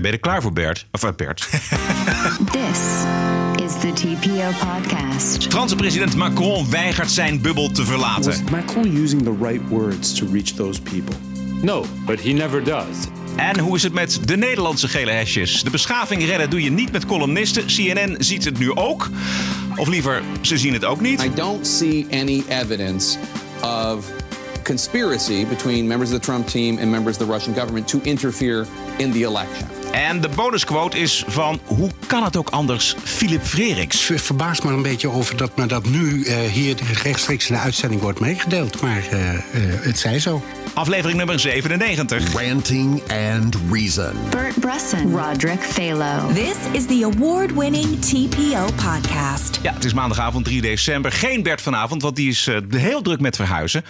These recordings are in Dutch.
ben je er klaar voor, Bert? Of uh, Bert. This is the TPO podcast. Franse president Macron weigert zijn bubbel te verlaten. Was Macron using the right words to reach those people? No, but he never does. En hoe is het met de Nederlandse gele hesjes? De beschaving redden doe je niet met columnisten. CNN ziet het nu ook. Of liever, ze zien het ook niet. I don't see any evidence of conspiracy between members of the Trump team and members of the Russian government to interfere in the election. En de bonusquote is van, hoe kan het ook anders, Philip Freriks. ver- verbaast me een beetje over dat me dat nu eh, hier rechtstreeks in de uitzending wordt meegedeeld. Maar eh, eh, het zij zo. Aflevering nummer 97. Ranting and Reason. Bert Bresson, Roderick Phalo. This is the award winning TPO podcast. Ja, het is maandagavond 3 december. Geen Bert vanavond, want die is eh, heel druk met verhuizen.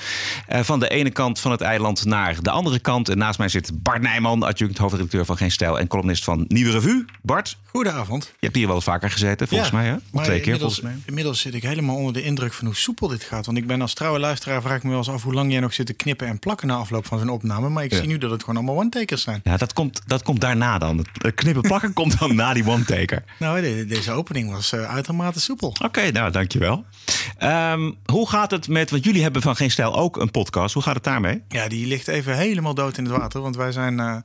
Eh, van de ene kant van het eiland naar de andere kant. En naast mij zit Bart Nijman, adjunct hoofdredacteur van Geen Stijl... en columnist van Nieuwe Revue. Bart, Goedenavond. je hebt hier wel eens vaker gezeten, volgens mij, hè? Of maar twee keer, inmiddels, volgens mij. Inmiddels zit ik helemaal onder de indruk van hoe soepel dit gaat. Want ik ben als trouwe luisteraar, vraag ik me wel eens af hoe lang jij nog zit te knippen en plakken na afloop van zo'n opname. Maar ik Ja. zie nu dat het gewoon allemaal one-takers zijn. Ja, dat komt, dat komt daarna dan. Het knippen plakken komt dan na die one-taker. Nou, de- deze opening was eh, uitermate soepel. Oké, nou, dankjewel. Ehm hoe gaat het met... Want jullie hebben van Geen Stijl ook een podcast. Hoe gaat het daarmee? Ja, die ligt even helemaal dood in het water. Want wij zijn eh,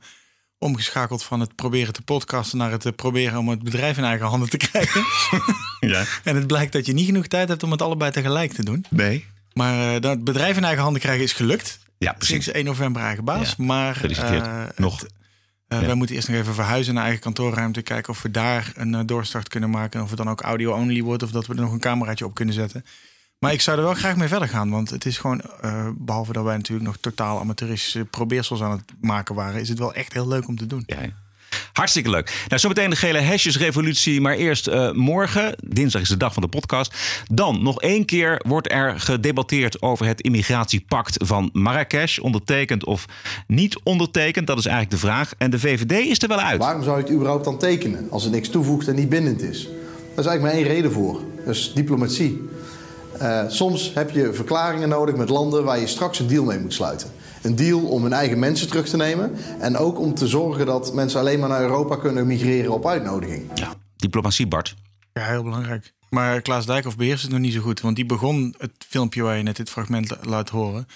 omgeschakeld van het proberen te podcasten naar het eh, proberen om het bedrijf in eigen handen te krijgen. Ja. en het blijkt dat je niet genoeg tijd hebt om het allebei tegelijk te doen. Nee. Maar eh, dat het bedrijf in eigen handen krijgen is gelukt. Ja, precies. Sinds 1 november eigen baas. Ja, Maar gefeliciteerd. eh, Nog. het- Wij moeten eerst nog even verhuizen naar eigen kantoorruimte. Kijken of we daar een doorstart kunnen maken. En of het dan ook audio-only wordt. Of dat we er nog een cameraatje op kunnen zetten. Maar ik zou er wel graag mee verder gaan. Want het is gewoon, eh, behalve dat wij natuurlijk nog totaal amateuristische probeersels aan het maken waren. Is het wel echt heel leuk om te doen. Ja, ja. Hartstikke leuk. Nou, zometeen de gele hesjesrevolutie. Maar eerst eh, morgen, dinsdag is de dag van de podcast. Dan nog één keer wordt er gedebatteerd over het immigratiepact van Marrakesh. Ondertekend of niet ondertekend, dat is eigenlijk de vraag. En de VVD is er wel uit. Waarom zou je het überhaupt dan tekenen als het niks toevoegt en niet bindend is? Daar is eigenlijk maar één reden voor. Dat is diplomatie. Eh, soms heb je verklaringen nodig met landen waar je straks een deal mee moet sluiten. Een deal om hun eigen mensen terug te nemen. En ook om te zorgen dat mensen alleen maar naar Europa kunnen migreren op uitnodiging. Ja, diplomatie, Bart. Ja, heel belangrijk. Maar Klaas Dijkhoff beheerst het nog niet zo goed. Want die begon het filmpje waar je net dit fragment la- laat horen,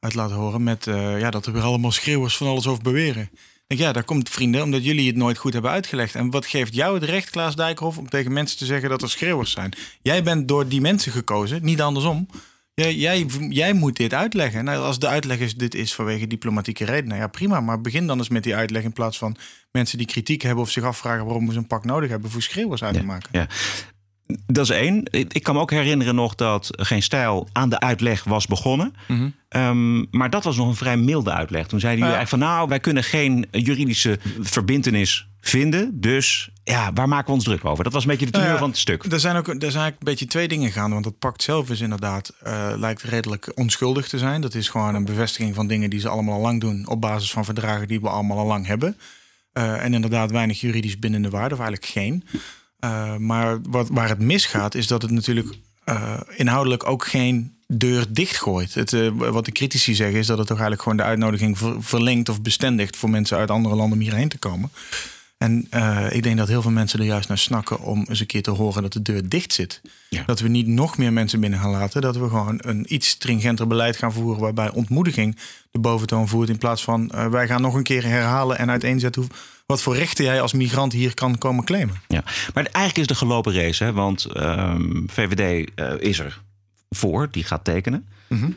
uit laten horen... met eh, ja, dat er weer allemaal schreeuwers van alles over beweren. Denk, ja, daar komt vrienden, omdat jullie het nooit goed hebben uitgelegd. En wat geeft jou het recht, Klaas Dijkhoff, om tegen mensen te zeggen dat er schreeuwers zijn? Jij bent door die mensen gekozen, niet andersom. Jij, jij, jij moet dit uitleggen. Nou, als de uitleg is, dit is vanwege diplomatieke redenen. Ja, prima. Maar begin dan eens met die uitleg in plaats van mensen die kritiek hebben of zich afvragen waarom we zo'n pak nodig hebben voor schreeuwers uit te maken. Ja. Dat is één. Ik kan me ook herinneren nog dat Geen Stijl aan de uitleg was begonnen. Ehm, maar dat was nog een vrij milde uitleg. Toen zeiden jullie eigenlijk van... nou, wij kunnen geen juridische verbindenis vinden. Dus ja, waar maken we ons druk over? Dat was een beetje de teneur Nou ja, van het stuk. Er zijn ook er zijn eigenlijk een beetje twee dingen gaande. Want het pact zelf is inderdaad, eh, lijkt redelijk onschuldig te zijn. Dat is gewoon een bevestiging van dingen die ze allemaal al lang doen. Op basis van verdragen die we allemaal al lang hebben. Eh, en inderdaad weinig juridisch bindende waarde, of eigenlijk geen. Eh, maar wat, waar het misgaat, is dat het natuurlijk eh, inhoudelijk ook geen deur dichtgooit. Het, eh, wat de critici zeggen, is dat het toch eigenlijk gewoon de uitnodiging ver- verlengt of bestendigt voor mensen uit andere landen om hierheen te komen. En ik denk dat heel veel mensen er juist naar snakken om eens een keer te horen dat de deur dicht zit. Ja. Dat we niet nog meer mensen binnen gaan laten. Dat we gewoon een iets stringenter beleid gaan voeren waarbij ontmoediging de boventoon voert. In plaats van wij gaan nog een keer herhalen en uiteenzetten hoe, wat voor rechten jij als migrant hier kan komen claimen. Ja. Maar eigenlijk is de gelopen race. Hè? Want ehm, VVD eh, is er voor, die gaat tekenen. Mhm.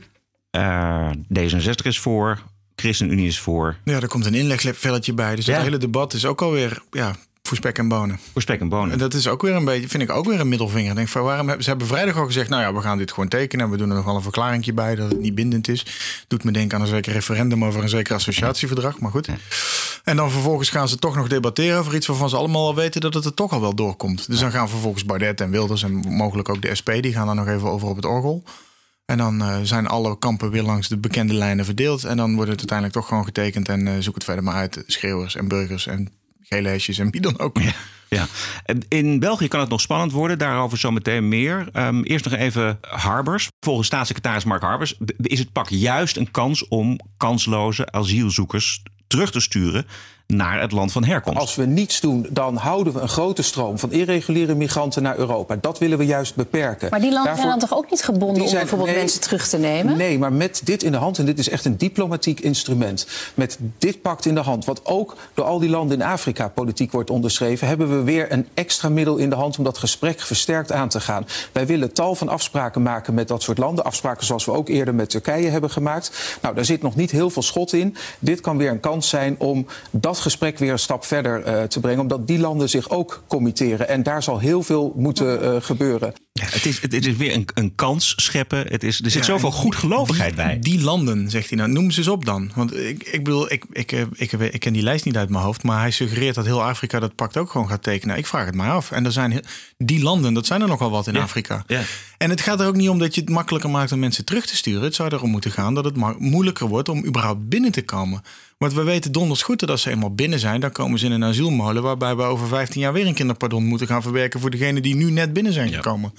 Eh, D66 is voor, ChristenUnie is voor. Ja, er komt een inlegvelletje bij. Dus Ja. het hele debat is ook alweer ja, voor spek en bonen. Voor spek en bonen. En dat is ook weer een beetje, vind ik ook weer een middelvinger. Ik Denk van waarom hebben, ze hebben vrijdag al gezegd, nou ja, we gaan dit gewoon tekenen. En we doen er nog wel een verklaringje bij dat het niet bindend is. Doet me denken aan een zeker referendum over een zeker associatieverdrag. Maar goed. En dan vervolgens gaan ze toch nog debatteren over iets waarvan ze allemaal al weten dat het er toch al wel doorkomt. Dus dan gaan vervolgens Baudet en Wilders en mogelijk ook de SP, die gaan dan nog even over op het orgel. En dan eh, zijn alle kampen weer langs de bekende lijnen verdeeld. En dan wordt het uiteindelijk toch gewoon getekend. En eh, zoek het verder maar uit. Schreeuwers en burgers en en wie dan ook. Ja, en in België kan het nog spannend worden. Daarover zometeen meer. Ehm, eerst nog even Harbers. Volgens staatssecretaris Mark Harbers is het pak juist een kans om kansloze asielzoekers terug te sturen naar het land van herkomst. Als we niets doen, dan houden we een grote stroom van irreguliere migranten naar Europa. Dat willen we juist beperken. Maar die landen Daarvoor- zijn dan toch ook niet gebonden om bijvoorbeeld nee, mensen terug te nemen? Nee, maar met dit in de hand, en dit is echt een diplomatiek instrument. Met dit pact in de hand, wat ook door al die landen in Afrika politiek wordt onderschreven, hebben we weer een extra middel in de hand om dat gesprek versterkt aan te gaan. Wij willen tal van afspraken maken met dat soort landen. Afspraken zoals we ook eerder met Turkije hebben gemaakt. Nou, daar zit nog niet heel veel schot in. Dit kan weer een kans zijn om dat gesprek weer een stap verder eh, te brengen. Omdat die landen zich ook committeren. En daar zal heel veel moeten eh, gebeuren. Ja, het, is, het is weer een, een kans scheppen. Het is, er zit Ja, zoveel goedgelovigheid bij. Die landen, zegt hij nou. Noem ze eens op dan. Want ik, ik bedoel, ik, ik, eh, ik, ik, ik ken die lijst niet uit mijn hoofd. Maar hij suggereert dat heel Afrika dat pact ook gewoon gaat tekenen. Ik vraag het mij af. En er zijn die landen, dat zijn er nogal wat in Ja. Afrika. Ja. En het gaat er ook niet om dat je het makkelijker maakt om mensen terug te sturen. Het zou erom moeten gaan dat het moeilijker wordt om überhaupt binnen te komen. Want we weten donders goed dat als ze eenmaal binnen zijn, dan komen ze in een asielmolen. Waarbij we over 15 jaar weer een kinderpardon moeten gaan verwerken voor degenen die nu net binnen zijn gekomen.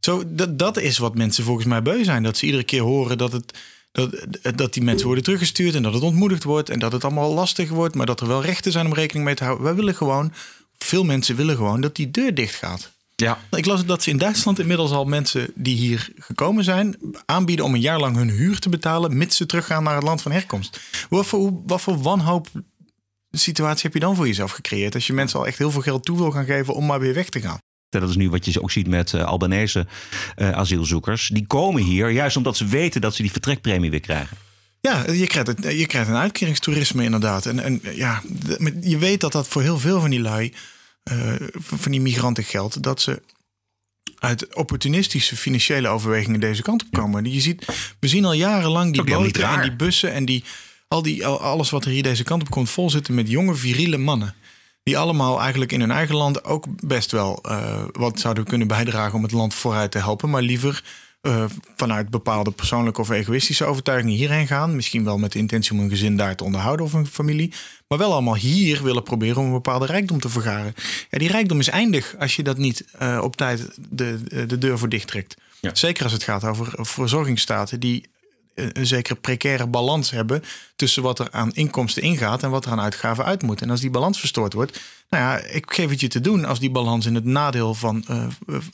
Zo, dat, dat is wat mensen volgens mij beu zijn. Dat ze iedere keer horen dat, het, dat, dat die mensen worden teruggestuurd en dat het ontmoedigd wordt en dat het allemaal lastig wordt, maar dat er wel rechten zijn om rekening mee te houden. Wij willen gewoon, veel mensen willen gewoon dat die deur dicht gaat. Ja. Ik las dat ze in Duitsland inmiddels al mensen die hier gekomen zijn aanbieden om een jaar lang hun huur te betalen, mits ze teruggaan naar het land van herkomst. Wat voor, wat voor wanhoop situatie heb je dan voor jezelf gecreëerd als je mensen al echt heel veel geld toe wil gaan geven om maar weer weg te gaan? Dat is nu wat je ook ziet met eh, Albanese eh, asielzoekers. Die komen hier juist omdat ze weten dat ze die vertrekpremie weer krijgen. Ja, je krijgt, het, je krijgt een uitkeringstoerisme inderdaad. En, en ja, je weet dat dat voor heel veel van die lui, eh, van die migranten geldt, dat ze uit opportunistische financiële overwegingen deze kant op komen. Je ziet, we zien al jarenlang die boten en die bussen en die, al die, al- alles wat er hier deze kant op komt vol zitten met jonge, viriele mannen. Die allemaal eigenlijk in hun eigen land ook best wel eh, wat zouden kunnen bijdragen om het land vooruit te helpen. Maar liever eh, vanuit bepaalde persoonlijke of egoïstische overtuigingen hierheen gaan. Misschien wel met de intentie om een gezin daar te onderhouden of een familie. Maar wel allemaal hier willen proberen om een bepaalde rijkdom te vergaren. Ja, die rijkdom is eindig als je dat niet eh, op tijd de, de deur voor dicht trekt. Zeker als het gaat over verzorgingsstaten die een zekere precaire balans hebben tussen wat er aan inkomsten ingaat en wat er aan uitgaven uit moet. En als die balans verstoord wordt, nou ja, ik geef het je te doen als die balans in het nadeel van, eh,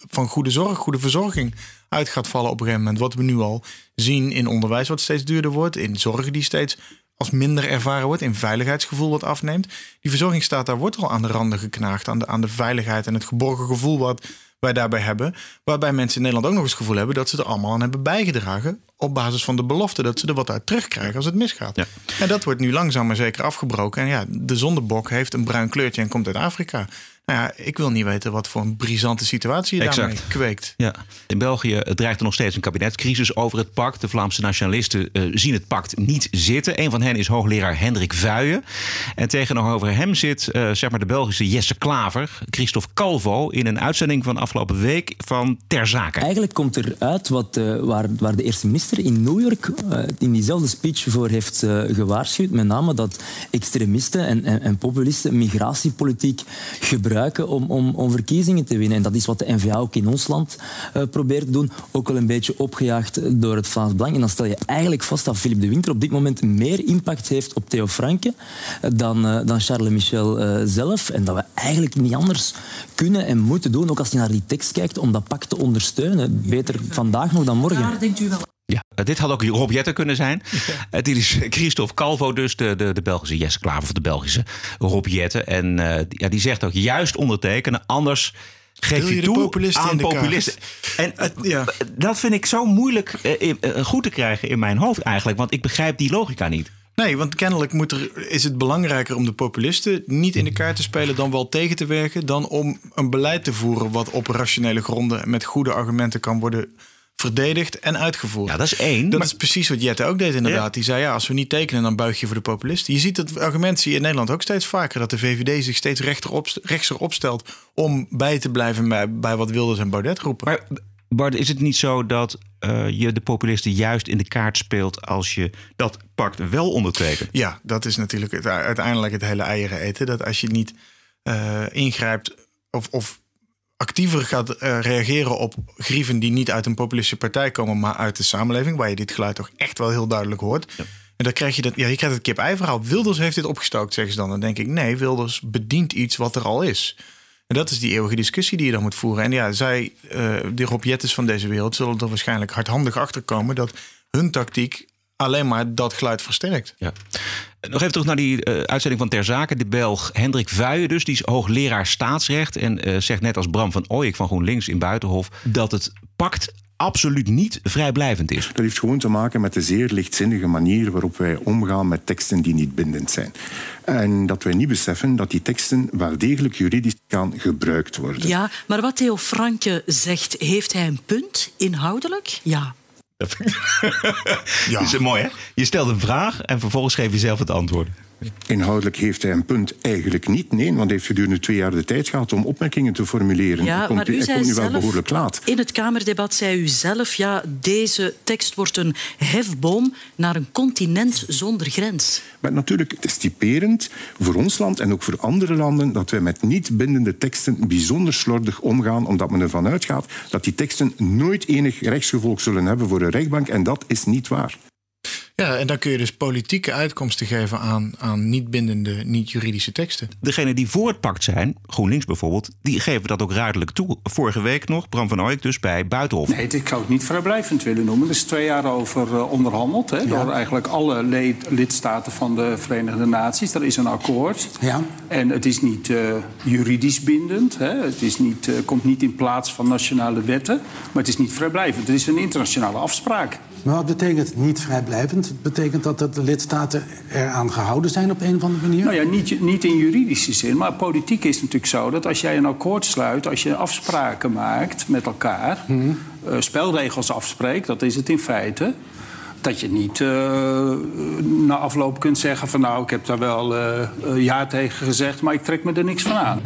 van goede zorg, goede verzorging uit gaat vallen op een gegeven moment. Wat we nu al zien in onderwijs wat steeds duurder wordt, in zorg die steeds als minder ervaren wordt, in veiligheidsgevoel wat afneemt. Die verzorgingsstaat, daar wordt al aan de randen geknaagd, aan de, aan de veiligheid en het geborgen gevoel wat wij daarbij hebben. Waarbij mensen in Nederland ook nog eens het gevoel hebben dat ze er allemaal aan hebben bijgedragen. Op basis van de belofte dat ze er wat uit terugkrijgen als het misgaat. En dat wordt nu langzaam maar zeker afgebroken. En ja, de zondebok heeft een bruin kleurtje en komt uit Afrika. Nou ja, ik wil niet weten wat voor een brisante situatie je daarmee Exact. kweekt. Ja. In België eh, dreigt er nog steeds een kabinetscrisis over het pact. De Vlaamse nationalisten eh, zien het pact niet zitten. Een van hen is hoogleraar Hendrik Vuijen. En tegenover hem zit eh, zeg maar de Belgische Jesse Klaver, Christophe Calvo, in een uitzending van afgelopen week van Ter Zake. Eigenlijk komt er uit wat, eh, waar, waar de eerste minister in New York eh, in diezelfde speech voor heeft gewaarschuwd. Met name dat extremisten en, en, en populisten migratiepolitiek gebruiken om, om, om verkiezingen te winnen. En dat is wat de NVA ook in ons land eh, probeert te doen. Ook wel een beetje opgejaagd door het Vlaams Belang. En dan stel je eigenlijk vast dat Philippe de Winter op dit moment meer impact heeft op Theo Franke eh, dan, eh, dan Charles Michel zelf. En dat we eigenlijk niet anders kunnen en moeten doen, ook als je naar die tekst kijkt, om dat pact te ondersteunen. Beter vandaag nog dan morgen. denkt u wel. Ja, eh, dit had ook Rob Jetten kunnen zijn. Eh, dit is Christophe Calvo, dus de, de, de Belgische Jesse Klaver of de Belgische Rob Jetten. En eh, die- ja, die zegt ook juist ondertekenen, anders geef je, toe populisten aan populisten. En eh, dat vind ik zo moeilijk eh, eh, goed te krijgen in mijn hoofd eigenlijk, want ik begrijp die logica niet. Nee, want kennelijk moet er, is het belangrijker om de populisten niet in de kaart te spelen dan wel tegen te werken, dan om een beleid te voeren wat op rationele gronden met goede argumenten kan worden verdedigd en uitgevoerd. Ja, dat is één. Dat is precies wat Jette ook deed inderdaad. Die zei ja, als we niet tekenen, dan buig je voor de populisten. Je ziet het argument zie je in Nederland ook steeds vaker dat de VVD zich steeds rechter opst- rechtser opstelt om bij te blijven bij, bij wat Wilders en Baudet roepen. Maar Bart, is het niet zo dat eh, je de populisten juist in de kaart speelt als je dat pact wel ondertekent? Ja, dat is natuurlijk het, uiteindelijk het hele eieren eten. Dat als je niet eh, ingrijpt of, of actiever gaat eh, reageren op grieven die niet uit een populistische partij komen, maar uit de samenleving, waar je dit geluid toch echt wel heel duidelijk hoort. En dan krijg je dat, ja, je krijgt het kip-ei verhaal. Wilders heeft dit opgestookt, zeggen ze dan. Dan denk ik, nee, Wilders bedient iets wat er al is. En dat is die eeuwige discussie die je dan moet voeren. En ja, zij, uh, de Rob Jettes van deze wereld, zullen er waarschijnlijk hardhandig achter komen dat hun tactiek alleen maar dat geluid versterkt. Ja. Nog even terug naar die uh, uitzending van Ter Zaken. De Belg Hendrik Vuijen dus, die is hoogleraar staatsrecht... en uh, zegt net als Bram van Ooyek van GroenLinks in Buitenhof... dat het pact absoluut niet vrijblijvend is. Dat heeft gewoon te maken met de zeer lichtzinnige manier waarop wij omgaan met teksten die niet bindend zijn. En dat wij niet beseffen dat die teksten wel degelijk juridisch kan gebruikt worden. Ja, maar wat Theo Franke zegt, heeft hij een punt inhoudelijk? Ja. Ja. Dat is mooi, hè? Je stelt een vraag en vervolgens geef je zelf het antwoord. Inhoudelijk heeft hij een punt eigenlijk niet. Nee, want hij heeft gedurende twee jaar de tijd gehad om opmerkingen te formuleren. Ja, hij komt, maar u hij zei komt nu zelf, wel behoorlijk laat. In het Kamerdebat zei u zelf... ja, deze tekst wordt een hefboom naar een continent zonder grens. Maar natuurlijk, het is typerend voor ons land en ook voor andere landen... dat wij met niet bindende teksten bijzonder slordig omgaan... omdat men ervan uitgaat dat die teksten nooit enig rechtsgevolg zullen hebben voor een rechtbank. En dat is niet waar. Ja, en dan kun je dus politieke uitkomsten geven aan, aan niet bindende, niet juridische teksten. Degenen die voor het pact zijn, GroenLinks bijvoorbeeld, die geven dat ook ruidelijk toe. Vorige week nog, Bram van Ooyek dus bij Buitenhof. Nee, ik zou het niet vrijblijvend willen noemen. Er is twee jaar over uh, onderhandeld hè, ja. door eigenlijk alle leed, lidstaten van de Verenigde Naties. Er is een akkoord. Ja. En het is niet uh, juridisch bindend. Hè. Het is niet, uh, komt niet in plaats van nationale wetten. Maar het is niet vrijblijvend. Het is een internationale afspraak. Maar wat betekent niet vrijblijvend? Het betekent dat de lidstaten eraan gehouden zijn op een of andere manier? Nou ja, niet, niet in juridische zin. Maar politiek is natuurlijk zo dat als jij een akkoord sluit... als je afspraken maakt met elkaar... Hmm. Uh, spelregels afspreekt, dat is het in feite... dat je niet uh, na afloop kunt zeggen van... nou, ik heb daar wel uh, ja tegen gezegd... maar ik trek me er niks van aan.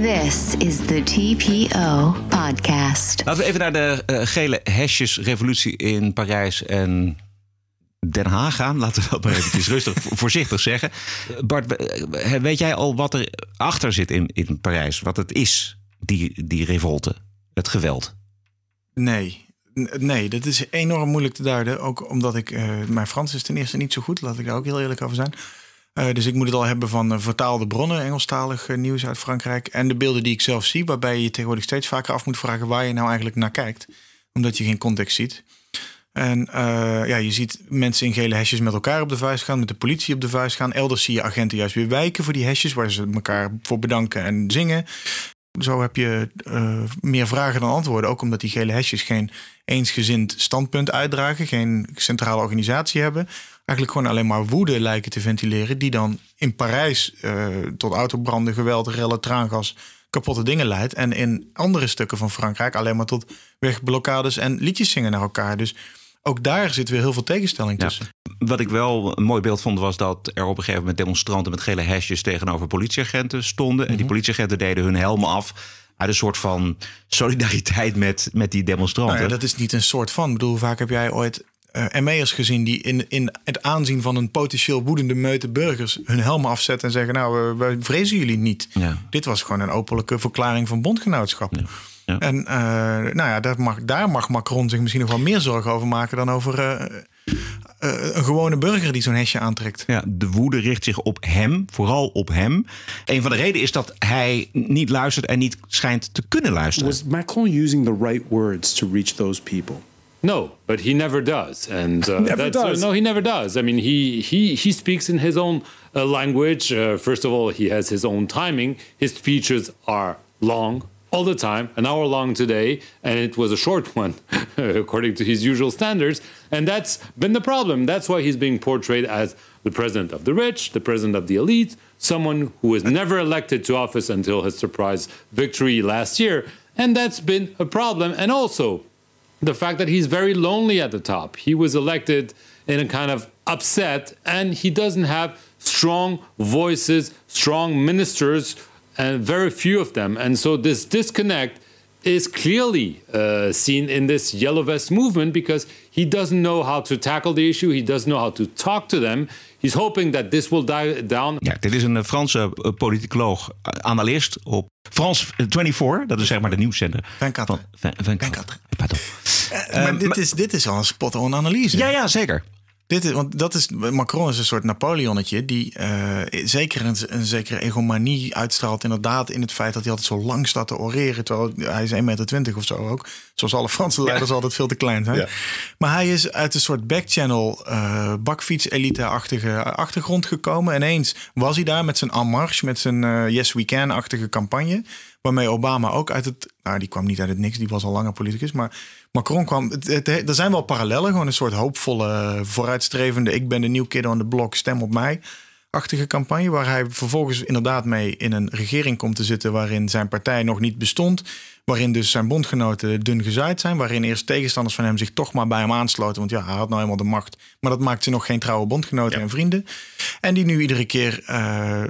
This is the TPO podcast. Laten we even naar de uh, gele hesjesrevolutie in Parijs en Den Haag gaan. Laten we dat maar eventjes rustig, voorzichtig zeggen. Bart, weet jij al wat er achter zit in, in Parijs? Wat het is, die, die revolte, het geweld? Nee. Nee, dat is enorm moeilijk te duiden. Ook omdat ik... Uh, mijn Frans is ten eerste niet zo goed. Laat ik daar ook heel eerlijk over zijn. Uh, dus ik moet het al hebben van uh, vertaalde bronnen, Engelstalig uh, nieuws uit Frankrijk. En de beelden die ik zelf zie, waarbij je je tegenwoordig steeds vaker af moet vragen waar je nou eigenlijk naar kijkt. Omdat je geen context ziet. En ja, je ziet mensen in gele hesjes met elkaar op de vuist gaan, met de politie op de vuist gaan. Elders zie je agenten juist weer wijken voor die hesjes, waar ze elkaar voor bedanken en zingen. Zo heb je meer vragen dan antwoorden. Ook omdat die gele hesjes geen eensgezind standpunt uitdragen, geen centrale organisatie hebben eigenlijk gewoon alleen maar woede lijken te ventileren. Die dan in Parijs uh, tot autobranden, geweld, rellen, traangas, kapotte dingen leidt. En in andere stukken van Frankrijk alleen maar tot wegblokkades en liedjes zingen naar elkaar. Dus ook daar zit weer heel veel tegenstelling tussen. Ja. Wat ik wel een mooi beeld vond, was dat er op een gegeven moment demonstranten met gele hesjes tegenover politieagenten stonden. En die politieagenten deden hun helmen af uit een soort van solidariteit met, met die demonstranten. Nou ja, dat is niet een soort van. Ik bedoel, vaak heb jij ooit uh, ME'ers gezien die in, in het aanzien van een potentieel woedende meute burgers hun helm afzetten en zeggen: Nou, uh, wij vrezen jullie niet. Ja. Dit was gewoon een openlijke verklaring van bondgenootschap. Ja. Ja. En uh, nou ja, daar mag, daar mag Macron zich misschien nog wel meer zorgen over maken dan over een gewone burger die zo'n hesje aantrekt. Ja, de woede richt zich op hem, vooral op hem. Een van de redenen is dat hij niet luistert en niet schijnt te kunnen luisteren. Was Macron using the right words to reach those people? No, but he never does, and uh, never that's, does. Uh, no, he never does. I mean, he he he speaks in his own uh, language. first of all, he has his own timing. His speeches are long all the time, an hour long today, and it was a short one according to his usual standards. And that's been the problem. That's why he's being portrayed as the president of the rich, the president of the elite, someone who was never elected to office until his surprise victory last year. And that's been a problem. And also, the fact that he's very lonely at the top. He was elected in a kind of upset, and he doesn't have strong voices, strong ministers, and very few of them. And so this disconnect is clearly uh, seen in this yellow vest movement because he doesn't know how to tackle the issue. He doesn't know how to talk to them. He's hoping that this will die down. Ja, dit is een Franse politicoloog, analist op France 24. Dat is zeg maar de nieuwszender. 24. Van, 24. Pardon. Uh, maar, uh, dit, is, dit is al een spot-on analyse. Ja, ja, zeker. Dit is, want dat is, Macron is een soort Napoleonnetje die uh, zeker een, een, zekere egomanie uitstraalt. Inderdaad, in het feit dat hij altijd zo lang staat te oreren. Terwijl hij is 1,20 meter of zo ook. Zoals alle Franse leiders ja. altijd veel te klein zijn. Ja. Maar hij is uit een soort backchannel uh, bakfiets-elite-achtige achtergrond gekomen. Ineens was hij daar met zijn En Marche, met zijn uh, Yes We Can-achtige campagne. Waarmee Obama ook uit het. Nou, die kwam niet uit het niks, die was al langer politicus. Maar Macron kwam. Het, er zijn wel parallellen, gewoon een soort hoopvolle, vooruitstrevende. Ik ben de nieuw kid on the block, stem op mij. Achtige campagne, waar hij vervolgens inderdaad mee in een regering komt te zitten. waarin zijn partij nog niet bestond. Waarin dus zijn bondgenoten dun gezaaid zijn. Waarin eerst tegenstanders van hem zich toch maar bij hem aansloten. Want ja, hij had nou eenmaal de macht. Maar dat maakt ze nog geen trouwe bondgenoten en vrienden. En die nu iedere keer uh,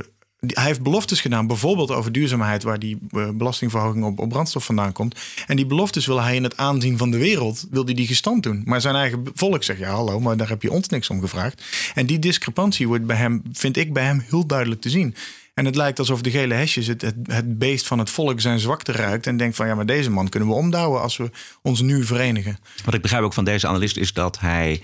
hij heeft beloftes gedaan, bijvoorbeeld over duurzaamheid, waar die uh, belastingverhoging op, op, brandstof vandaan komt. En die beloftes wil hij in het aanzien van de wereld, wil hij die gestand doen. Maar zijn eigen volk zegt, ja hallo, maar daar heb je ons niks om gevraagd. En die discrepantie wordt bij hem, vind ik bij hem heel duidelijk te zien. En het lijkt alsof de gele hesjes het, het, beest van het volk zijn zwakte ruikt. En denkt van ja, maar deze man kunnen we omdouwen als we ons nu verenigen. Wat ik begrijp ook van deze analist is dat hij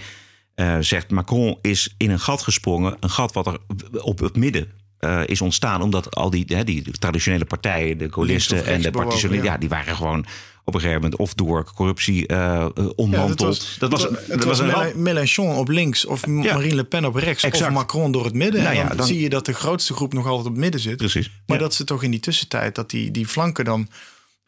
uh, zegt: Macron is in een gat gesprongen. Een gat wat er op het midden uh, is ontstaan omdat al die, hè, die traditionele partijen, de gaullisten en de partisanten, ja. die waren gewoon op een gegeven moment of door corruptie uh, ontmanteld. Ja, dat was, dat was, Mélenchon op links of Marine Le Pen op rechts exact. of Macron door het midden. Nou en dan, dan, zie je dat de grootste groep nog altijd op het midden zit. Precies. Maar dat ze toch in die tussentijd dat die, die flanken dan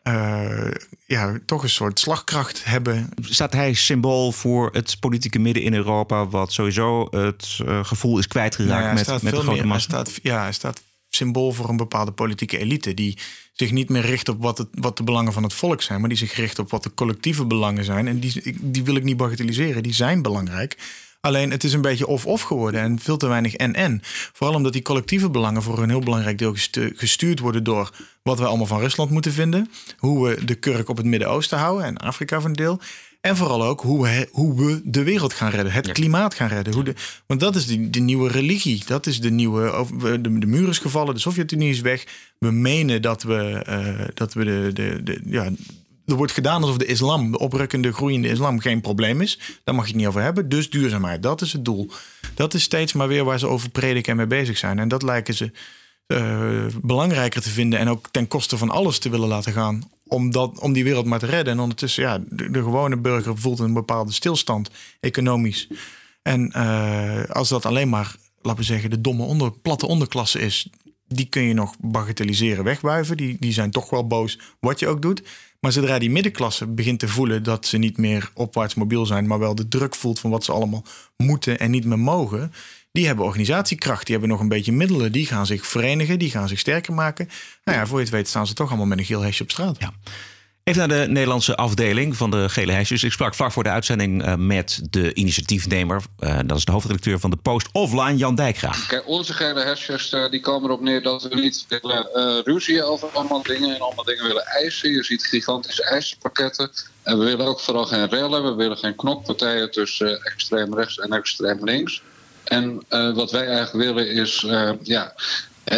uh, ja, toch een soort slagkracht hebben. Staat hij symbool voor het politieke midden in Europa, wat sowieso het uh, gevoel is kwijtgeraakt nou ja, met, met de grote massa? Hij staat, ja, hij staat symbool voor een bepaalde politieke elite die zich niet meer richt op wat, het, wat de belangen van het volk zijn, maar die zich richt op wat de collectieve belangen zijn. En die, die wil ik niet bagatelliseren, die zijn belangrijk. Alleen het is een beetje of-of geworden en veel te weinig en-en. Vooral omdat die collectieve belangen voor een heel belangrijk deel gestuurd worden door wat we allemaal van Rusland moeten vinden. Hoe we de kurk op het Midden-Oosten houden en Afrika van deel. En vooral ook hoe we, hoe we de wereld gaan redden, het klimaat gaan redden. Hoe de, want dat is de, de nieuwe religie. Dat is de nieuwe. De, de muur is gevallen, de Sovjet-Unie is weg. We menen dat we, uh, dat we de, de, de, ja, er wordt gedaan alsof de islam, de oprukkende, groeiende islam, geen probleem is. Daar mag je het niet over hebben. Dus duurzaamheid, dat is het doel. Dat is steeds maar weer waar ze over prediken en mee bezig zijn. En dat lijken ze uh, belangrijker te vinden en ook ten koste van alles te willen laten gaan. Om, dat, om die wereld maar te redden. En ondertussen, ja, de, gewone burger voelt een bepaalde stilstand, economisch. En uh, als dat alleen maar, laten we zeggen, de domme onder, platte onderklasse is, die kun je nog bagatelliseren, wegwuiven. Die, die zijn toch wel boos, wat je ook doet. Maar zodra die middenklasse begint te voelen dat ze niet meer opwaarts mobiel zijn, maar wel de druk voelt van wat ze allemaal moeten en niet meer mogen, die hebben organisatiekracht, die hebben nog een beetje middelen, die gaan zich verenigen, die gaan zich sterker maken. Nou ja, voor je het weet staan ze toch allemaal met een geel hesje op straat. Ja. Even naar de Nederlandse afdeling van de Gele Hesjes. Ik sprak vlak voor de uitzending uh, met de initiatiefnemer. Uh, dat is de hoofdredacteur van de Post Offline, Jan Dijkgraaf. Kijk, onze Gele Hesjes uh, die komen erop neer dat we niet willen ruzie over allemaal dingen en allemaal dingen willen eisen. Je ziet gigantische eisenpakketten. En we willen ook vooral geen rellen. We willen geen knokpartijen tussen extreem rechts en extreem links. En wat wij eigenlijk willen is ja,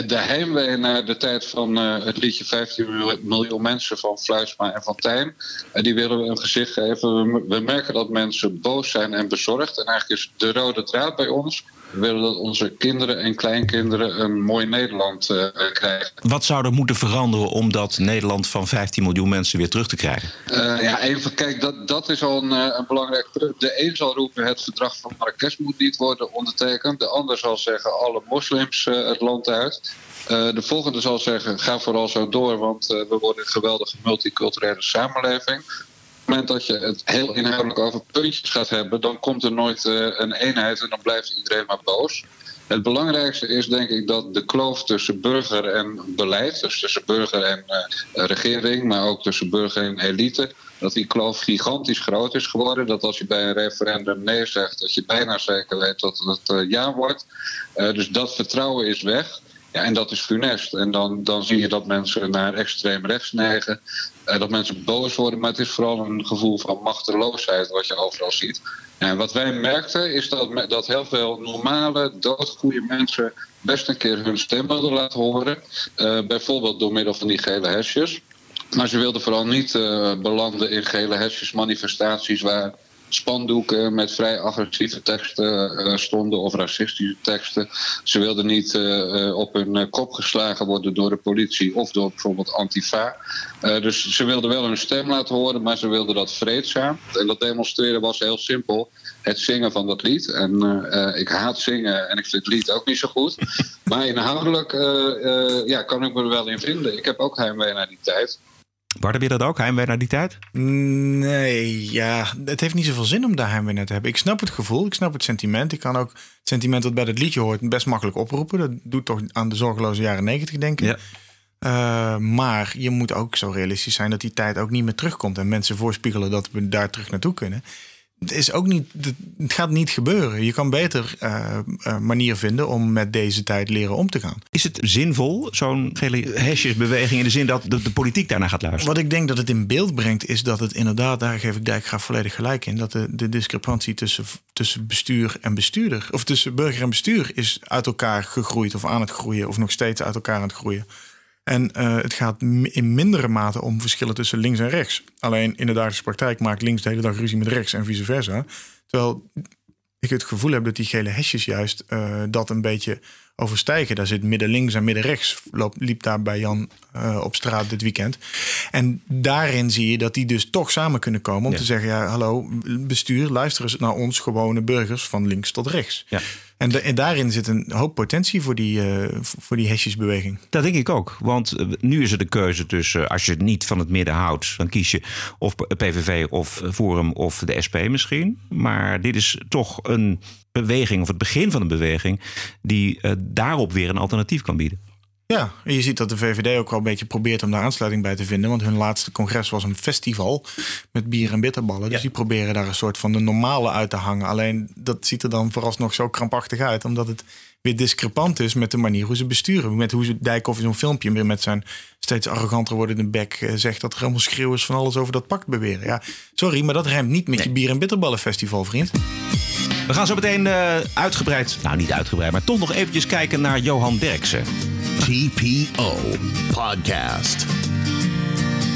de heimwee naar de tijd van uh, het liedje 15 miljoen mensen van Fluisma en van Tijn. Uh, die willen we een gezicht geven. We, we, merken dat mensen boos zijn en bezorgd. En eigenlijk is de rode draad bij ons we willen dat onze kinderen en kleinkinderen een mooi Nederland uh, krijgen. Wat zou er moeten veranderen om dat Nederland van 15 miljoen mensen weer terug te krijgen? Uh, ja, even, kijk, dat, dat is al een, eh, een belangrijk punt. De een zal roepen het verdrag van Marrakesh moet niet worden ondertekend. De ander zal zeggen alle moslims het land uit. de volgende zal zeggen ga vooral zo door, want we worden een geweldige multiculturele samenleving het moment dat je het heel inhoudelijk over puntjes gaat hebben, dan komt er nooit uh, een eenheid en dan blijft iedereen maar boos. Het belangrijkste is denk ik dat de kloof tussen burger en beleid, dus tussen burger en uh, regering, maar ook tussen burger en elite, dat die kloof gigantisch groot is geworden. Dat als je bij een referendum nee zegt, dat je bijna zeker weet dat het uh, ja wordt. dus dat vertrouwen is weg. Ja, en dat is funest. En dan, dan zie je dat mensen naar extreem rechts neigen. Uh, dat mensen boos worden. Maar het is vooral een gevoel van machteloosheid wat je overal ziet. En wat wij merkten is dat, dat heel veel normale, doodgoede mensen best een keer hun stem wilden laten horen. Uh, bijvoorbeeld door middel van die gele hesjes. Maar ze wilden vooral niet uh, belanden in gele hesjes manifestaties waar spandoeken met vrij agressieve teksten eh, stonden of racistische teksten. Ze wilden niet eh, eh, op hun kop geslagen worden door de politie of door bijvoorbeeld Antifa. dus ze wilden wel hun stem laten horen, maar ze wilden dat vreedzaam. En dat demonstreren was heel simpel. Het zingen van dat lied. En ik haat zingen en ik vind het lied ook niet zo goed. maar inhoudelijk ja, kan ik me er wel in vinden. Ik heb ook heimwee naar die tijd. Heb je dat ook, heimwee naar die tijd? Nee, ja, het heeft niet zoveel zin om daar heimwee naar te hebben. Ik snap het gevoel, ik snap het sentiment. Ik kan ook het sentiment dat bij het liedje hoort best makkelijk oproepen. Dat doet toch aan de zorgeloze jaren negentig denken. Ja. Uh, maar je moet ook zo realistisch zijn dat die tijd ook niet meer terugkomt. En mensen voorspiegelen dat we daar terug naartoe kunnen het, is ook niet, het gaat niet gebeuren. Je kan beter uh, uh, manier vinden om met deze tijd leren om te gaan. Is het zinvol, zo'n gele hesjesbeweging, in de zin dat de, de, politiek daarna gaat luisteren? Wat ik denk dat het in beeld brengt, is dat het inderdaad, daar geef ik Dijkgraaf volledig gelijk in, dat de, de discrepantie tussen, tussen bestuur en bestuurder, of tussen burger en bestuur, is uit elkaar gegroeid of aan het groeien, of nog steeds uit elkaar aan het groeien. En uh, het gaat in mindere mate om verschillen tussen links en rechts. Alleen in de dagelijkse praktijk maakt links de hele dag ruzie met rechts en vice versa. Terwijl ik het gevoel heb dat die gele hesjes juist uh, dat een beetje overstijgen. Daar zit midden links en midden rechts. liep daar bij Jan uh, op straat dit weekend. En daarin zie je dat die dus toch samen kunnen komen om ja. te zeggen: ja, hallo, bestuur, luister eens naar ons gewone burgers van links tot rechts. Ja. En, en, daarin zit een hoop potentie voor die, uh, voor die hesjesbeweging. Dat denk ik ook. Want uh, nu is er de keuze tussen, als je het niet van het midden houdt, dan kies je of PVV of Forum of de SP misschien. Maar dit is toch een beweging, of het begin van een beweging, die daarop weer een alternatief kan bieden. Ja, en je ziet dat de VVD ook wel een beetje probeert om daar aansluiting bij te vinden. Want hun laatste congres was een festival met bier en bitterballen. Dus die proberen daar een soort van de normale uit te hangen. Alleen dat ziet er dan vooralsnog zo krampachtig uit. Omdat het weer discrepant is met de manier hoe ze besturen. Met hoe ze Dijkhoff in zo'n filmpje weer met zijn steeds arroganter wordende bek eh, zegt dat er helemaal schreeuwers van alles over dat pact beweren. Ja, sorry, maar dat rijmt niet met je bier en bitterballen festival, vriend. We gaan zo meteen uh, uitgebreid, nou niet uitgebreid, maar toch nog eventjes kijken naar Johan Derksen. TPO Podcast.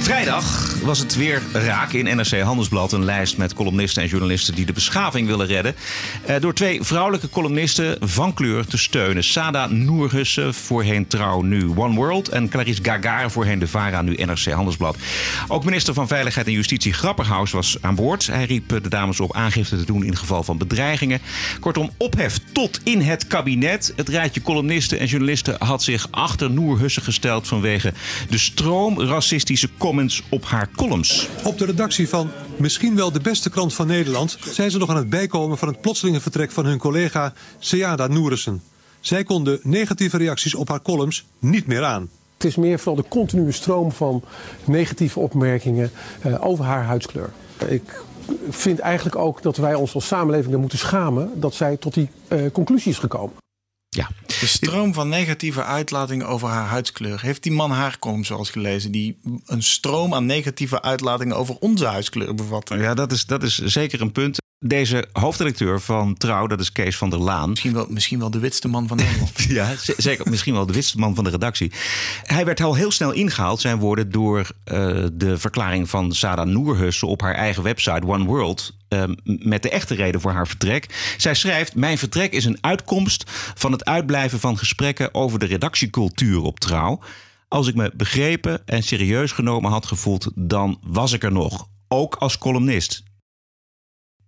Vrijdag was het weer raak in NRC Handelsblad. Een lijst met columnisten en journalisten die de beschaving willen redden. Eh, door twee vrouwelijke columnisten van kleur te steunen. Sada Noerhussen, voorheen Trouw, nu One World. En Clarice Gagar, voorheen de VARA, nu NRC Handelsblad. Ook minister van Veiligheid en Justitie Grapperhaus was aan boord. Hij riep de dames op aangifte te doen in geval van bedreigingen. Kortom, ophef tot in het kabinet. Het rijtje columnisten en journalisten had zich achter Noerhussen gesteld... vanwege de stroom racistische comments op haar columns. Op de redactie van misschien wel de beste krant van Nederland zijn ze nog aan het bijkomen van het plotselinge vertrek van hun collega Seada Noerissen. Zij kon de negatieve reacties op haar columns niet meer aan. Het is meer vooral de continue stroom van negatieve opmerkingen uh, over haar huidskleur. Ik vind eigenlijk ook dat wij ons als samenleving er moeten schamen dat zij tot die uh, conclusie is gekomen. Ja. De stroom van negatieve uitlatingen over haar huidskleur. Heeft die man haar column zoals gelezen? Die een stroom aan negatieve uitlatingen over onze huidskleur bevat. Ja, dat is, dat is zeker een punt. Deze hoofdredacteur van Trouw, dat is Kees van der Laan. Misschien wel, misschien wel de witste man van Nederland. ja, zeker. Misschien wel de witste man van de redactie. Hij werd al heel snel ingehaald, zijn woorden, door uh, de verklaring van Sada Noerhussen op haar eigen website One World. Uh, met de echte reden voor haar vertrek. Zij schrijft: Mijn vertrek is een uitkomst van het uitblijven van gesprekken over de redactiecultuur op Trouw. Als ik me begrepen en serieus genomen had gevoeld, dan was ik er nog. Ook als columnist.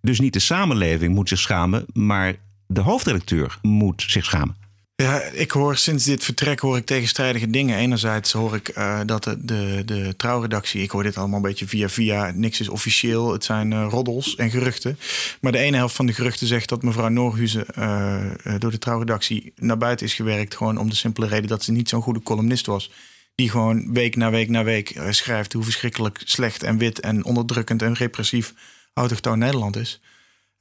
Dus niet de samenleving moet zich schamen, maar de hoofdredacteur moet zich schamen. Ja, ik hoor sinds dit vertrek hoor ik tegenstrijdige dingen. Enerzijds hoor ik uh, dat de, de, de, trouwredactie, ik hoor dit allemaal een beetje via via, niks is officieel. Het zijn uh, roddels en geruchten. Maar de ene helft van de geruchten zegt dat mevrouw Noorhuizen uh, door de trouwredactie naar buiten is gewerkt. Gewoon om de simpele reden dat ze niet zo'n goede columnist was. Die gewoon week na week na week schrijft hoe verschrikkelijk slecht en wit en onderdrukkend en repressief autochtoon Nederland is.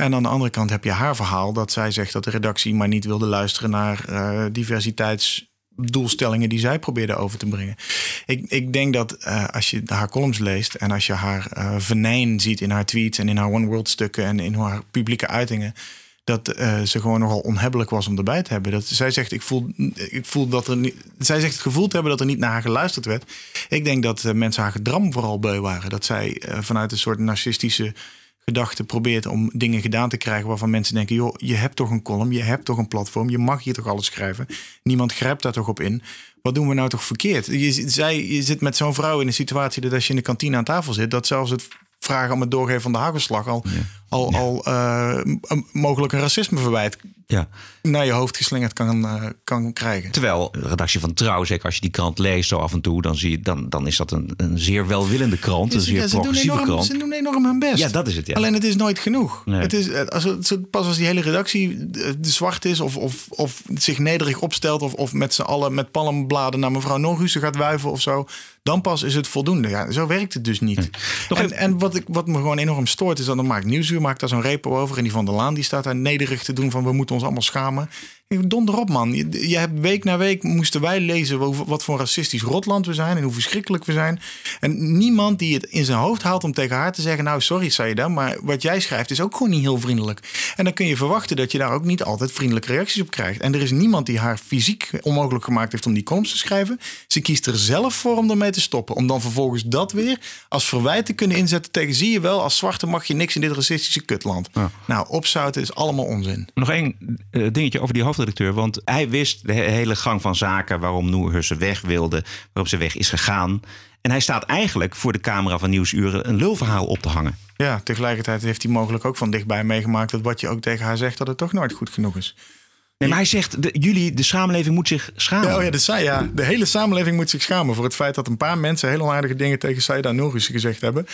En aan de andere kant heb je haar verhaal dat zij zegt dat de redactie maar niet wilde luisteren naar uh, diversiteitsdoelstellingen die zij probeerde over te brengen. Ik, ik denk dat uh, als je haar columns leest en als je haar uh, venijn ziet in haar tweets en in haar One World stukken en in haar publieke uitingen. Dat ze gewoon nogal onhebbelijk was om erbij te hebben. Dat, zij zegt: ik voel, ik voel dat er niet. Zij zegt het gevoel te hebben dat er niet naar haar geluisterd werd. Ik denk dat mensen haar gedram vooral beu waren. Dat zij vanuit een soort narcistische gedachte probeert om dingen gedaan te krijgen waarvan mensen denken: joh, je hebt toch een column, je hebt toch een platform, je mag hier toch alles schrijven. Niemand grijpt daar toch op in. Wat doen we nou toch verkeerd? Je, zij, je zit met zo'n vrouw in een situatie dat als je in de kantine aan tafel zit, dat zelfs het vragen om het doorgeven van de hagelslag al, al, al eh, mogelijk een racismeverwijt Ja. naar je hoofd geslingerd kan, eh, kan krijgen. Terwijl de redactie van Trouw, zeker als je die krant leest zo af en toe, dan, zie je, dan, dan is dat een, een zeer welwillende krant, een zeer ze, doen progressieve enorm, krant. ze doen enorm hun best. Ja, dat is het, ja. Alleen het is nooit genoeg. Nee. Het is, eh, als het, pas als die hele redactie eh, zwart is of, of, of zich nederig opstelt... of, of met z'n allen met palmbladen naar mevrouw Norhusen gaat wuiven of zo... dan pas is het voldoende. Ja, zo werkt het dus niet. En, en wat, ik, wat me gewoon enorm stoort is dat dan maakt Nieuwsuur maakt daar zo'n repo over... en die Van der Laan die staat daar nederig te doen van... we moeten ons allemaal schamen. Donder op, man. Je, je hebt week na week moesten wij lezen over wat voor een racistisch rotland we zijn en hoe verschrikkelijk we zijn. En niemand die het in zijn hoofd haalt om tegen haar te zeggen: Nou, sorry, Saida, maar wat jij schrijft is ook gewoon niet heel vriendelijk. En dan kun je verwachten dat je daar ook niet altijd vriendelijke reacties op krijgt. En er is niemand die haar fysiek onmogelijk gemaakt heeft om die columns te schrijven. Ze kiest er zelf voor om ermee te stoppen. Om dan vervolgens dat weer als verwijt te kunnen inzetten tegen: zie je wel, als zwarte mag je niks in dit racistische kutland. Nou, opzouten is allemaal onzin. Nog één eh, dingetje over die hoofdredacteur. Want hij wist de he- hele gang van zaken waarom Noerhussen weg wilde, waarop ze weg is gegaan. En hij staat eigenlijk voor de camera van Nieuwsuren een lulverhaal op te hangen. Ja, tegelijkertijd heeft hij mogelijk ook van dichtbij meegemaakt dat wat je ook tegen haar zegt, dat het toch nooit goed genoeg is. Nee, maar hij zegt, de, jullie, de samenleving moet zich schamen. Oh ja, de, Sa- ja, de hele samenleving moet zich schamen voor het feit dat een paar mensen heel onaardige dingen tegen Saida Nourissen gezegd hebben.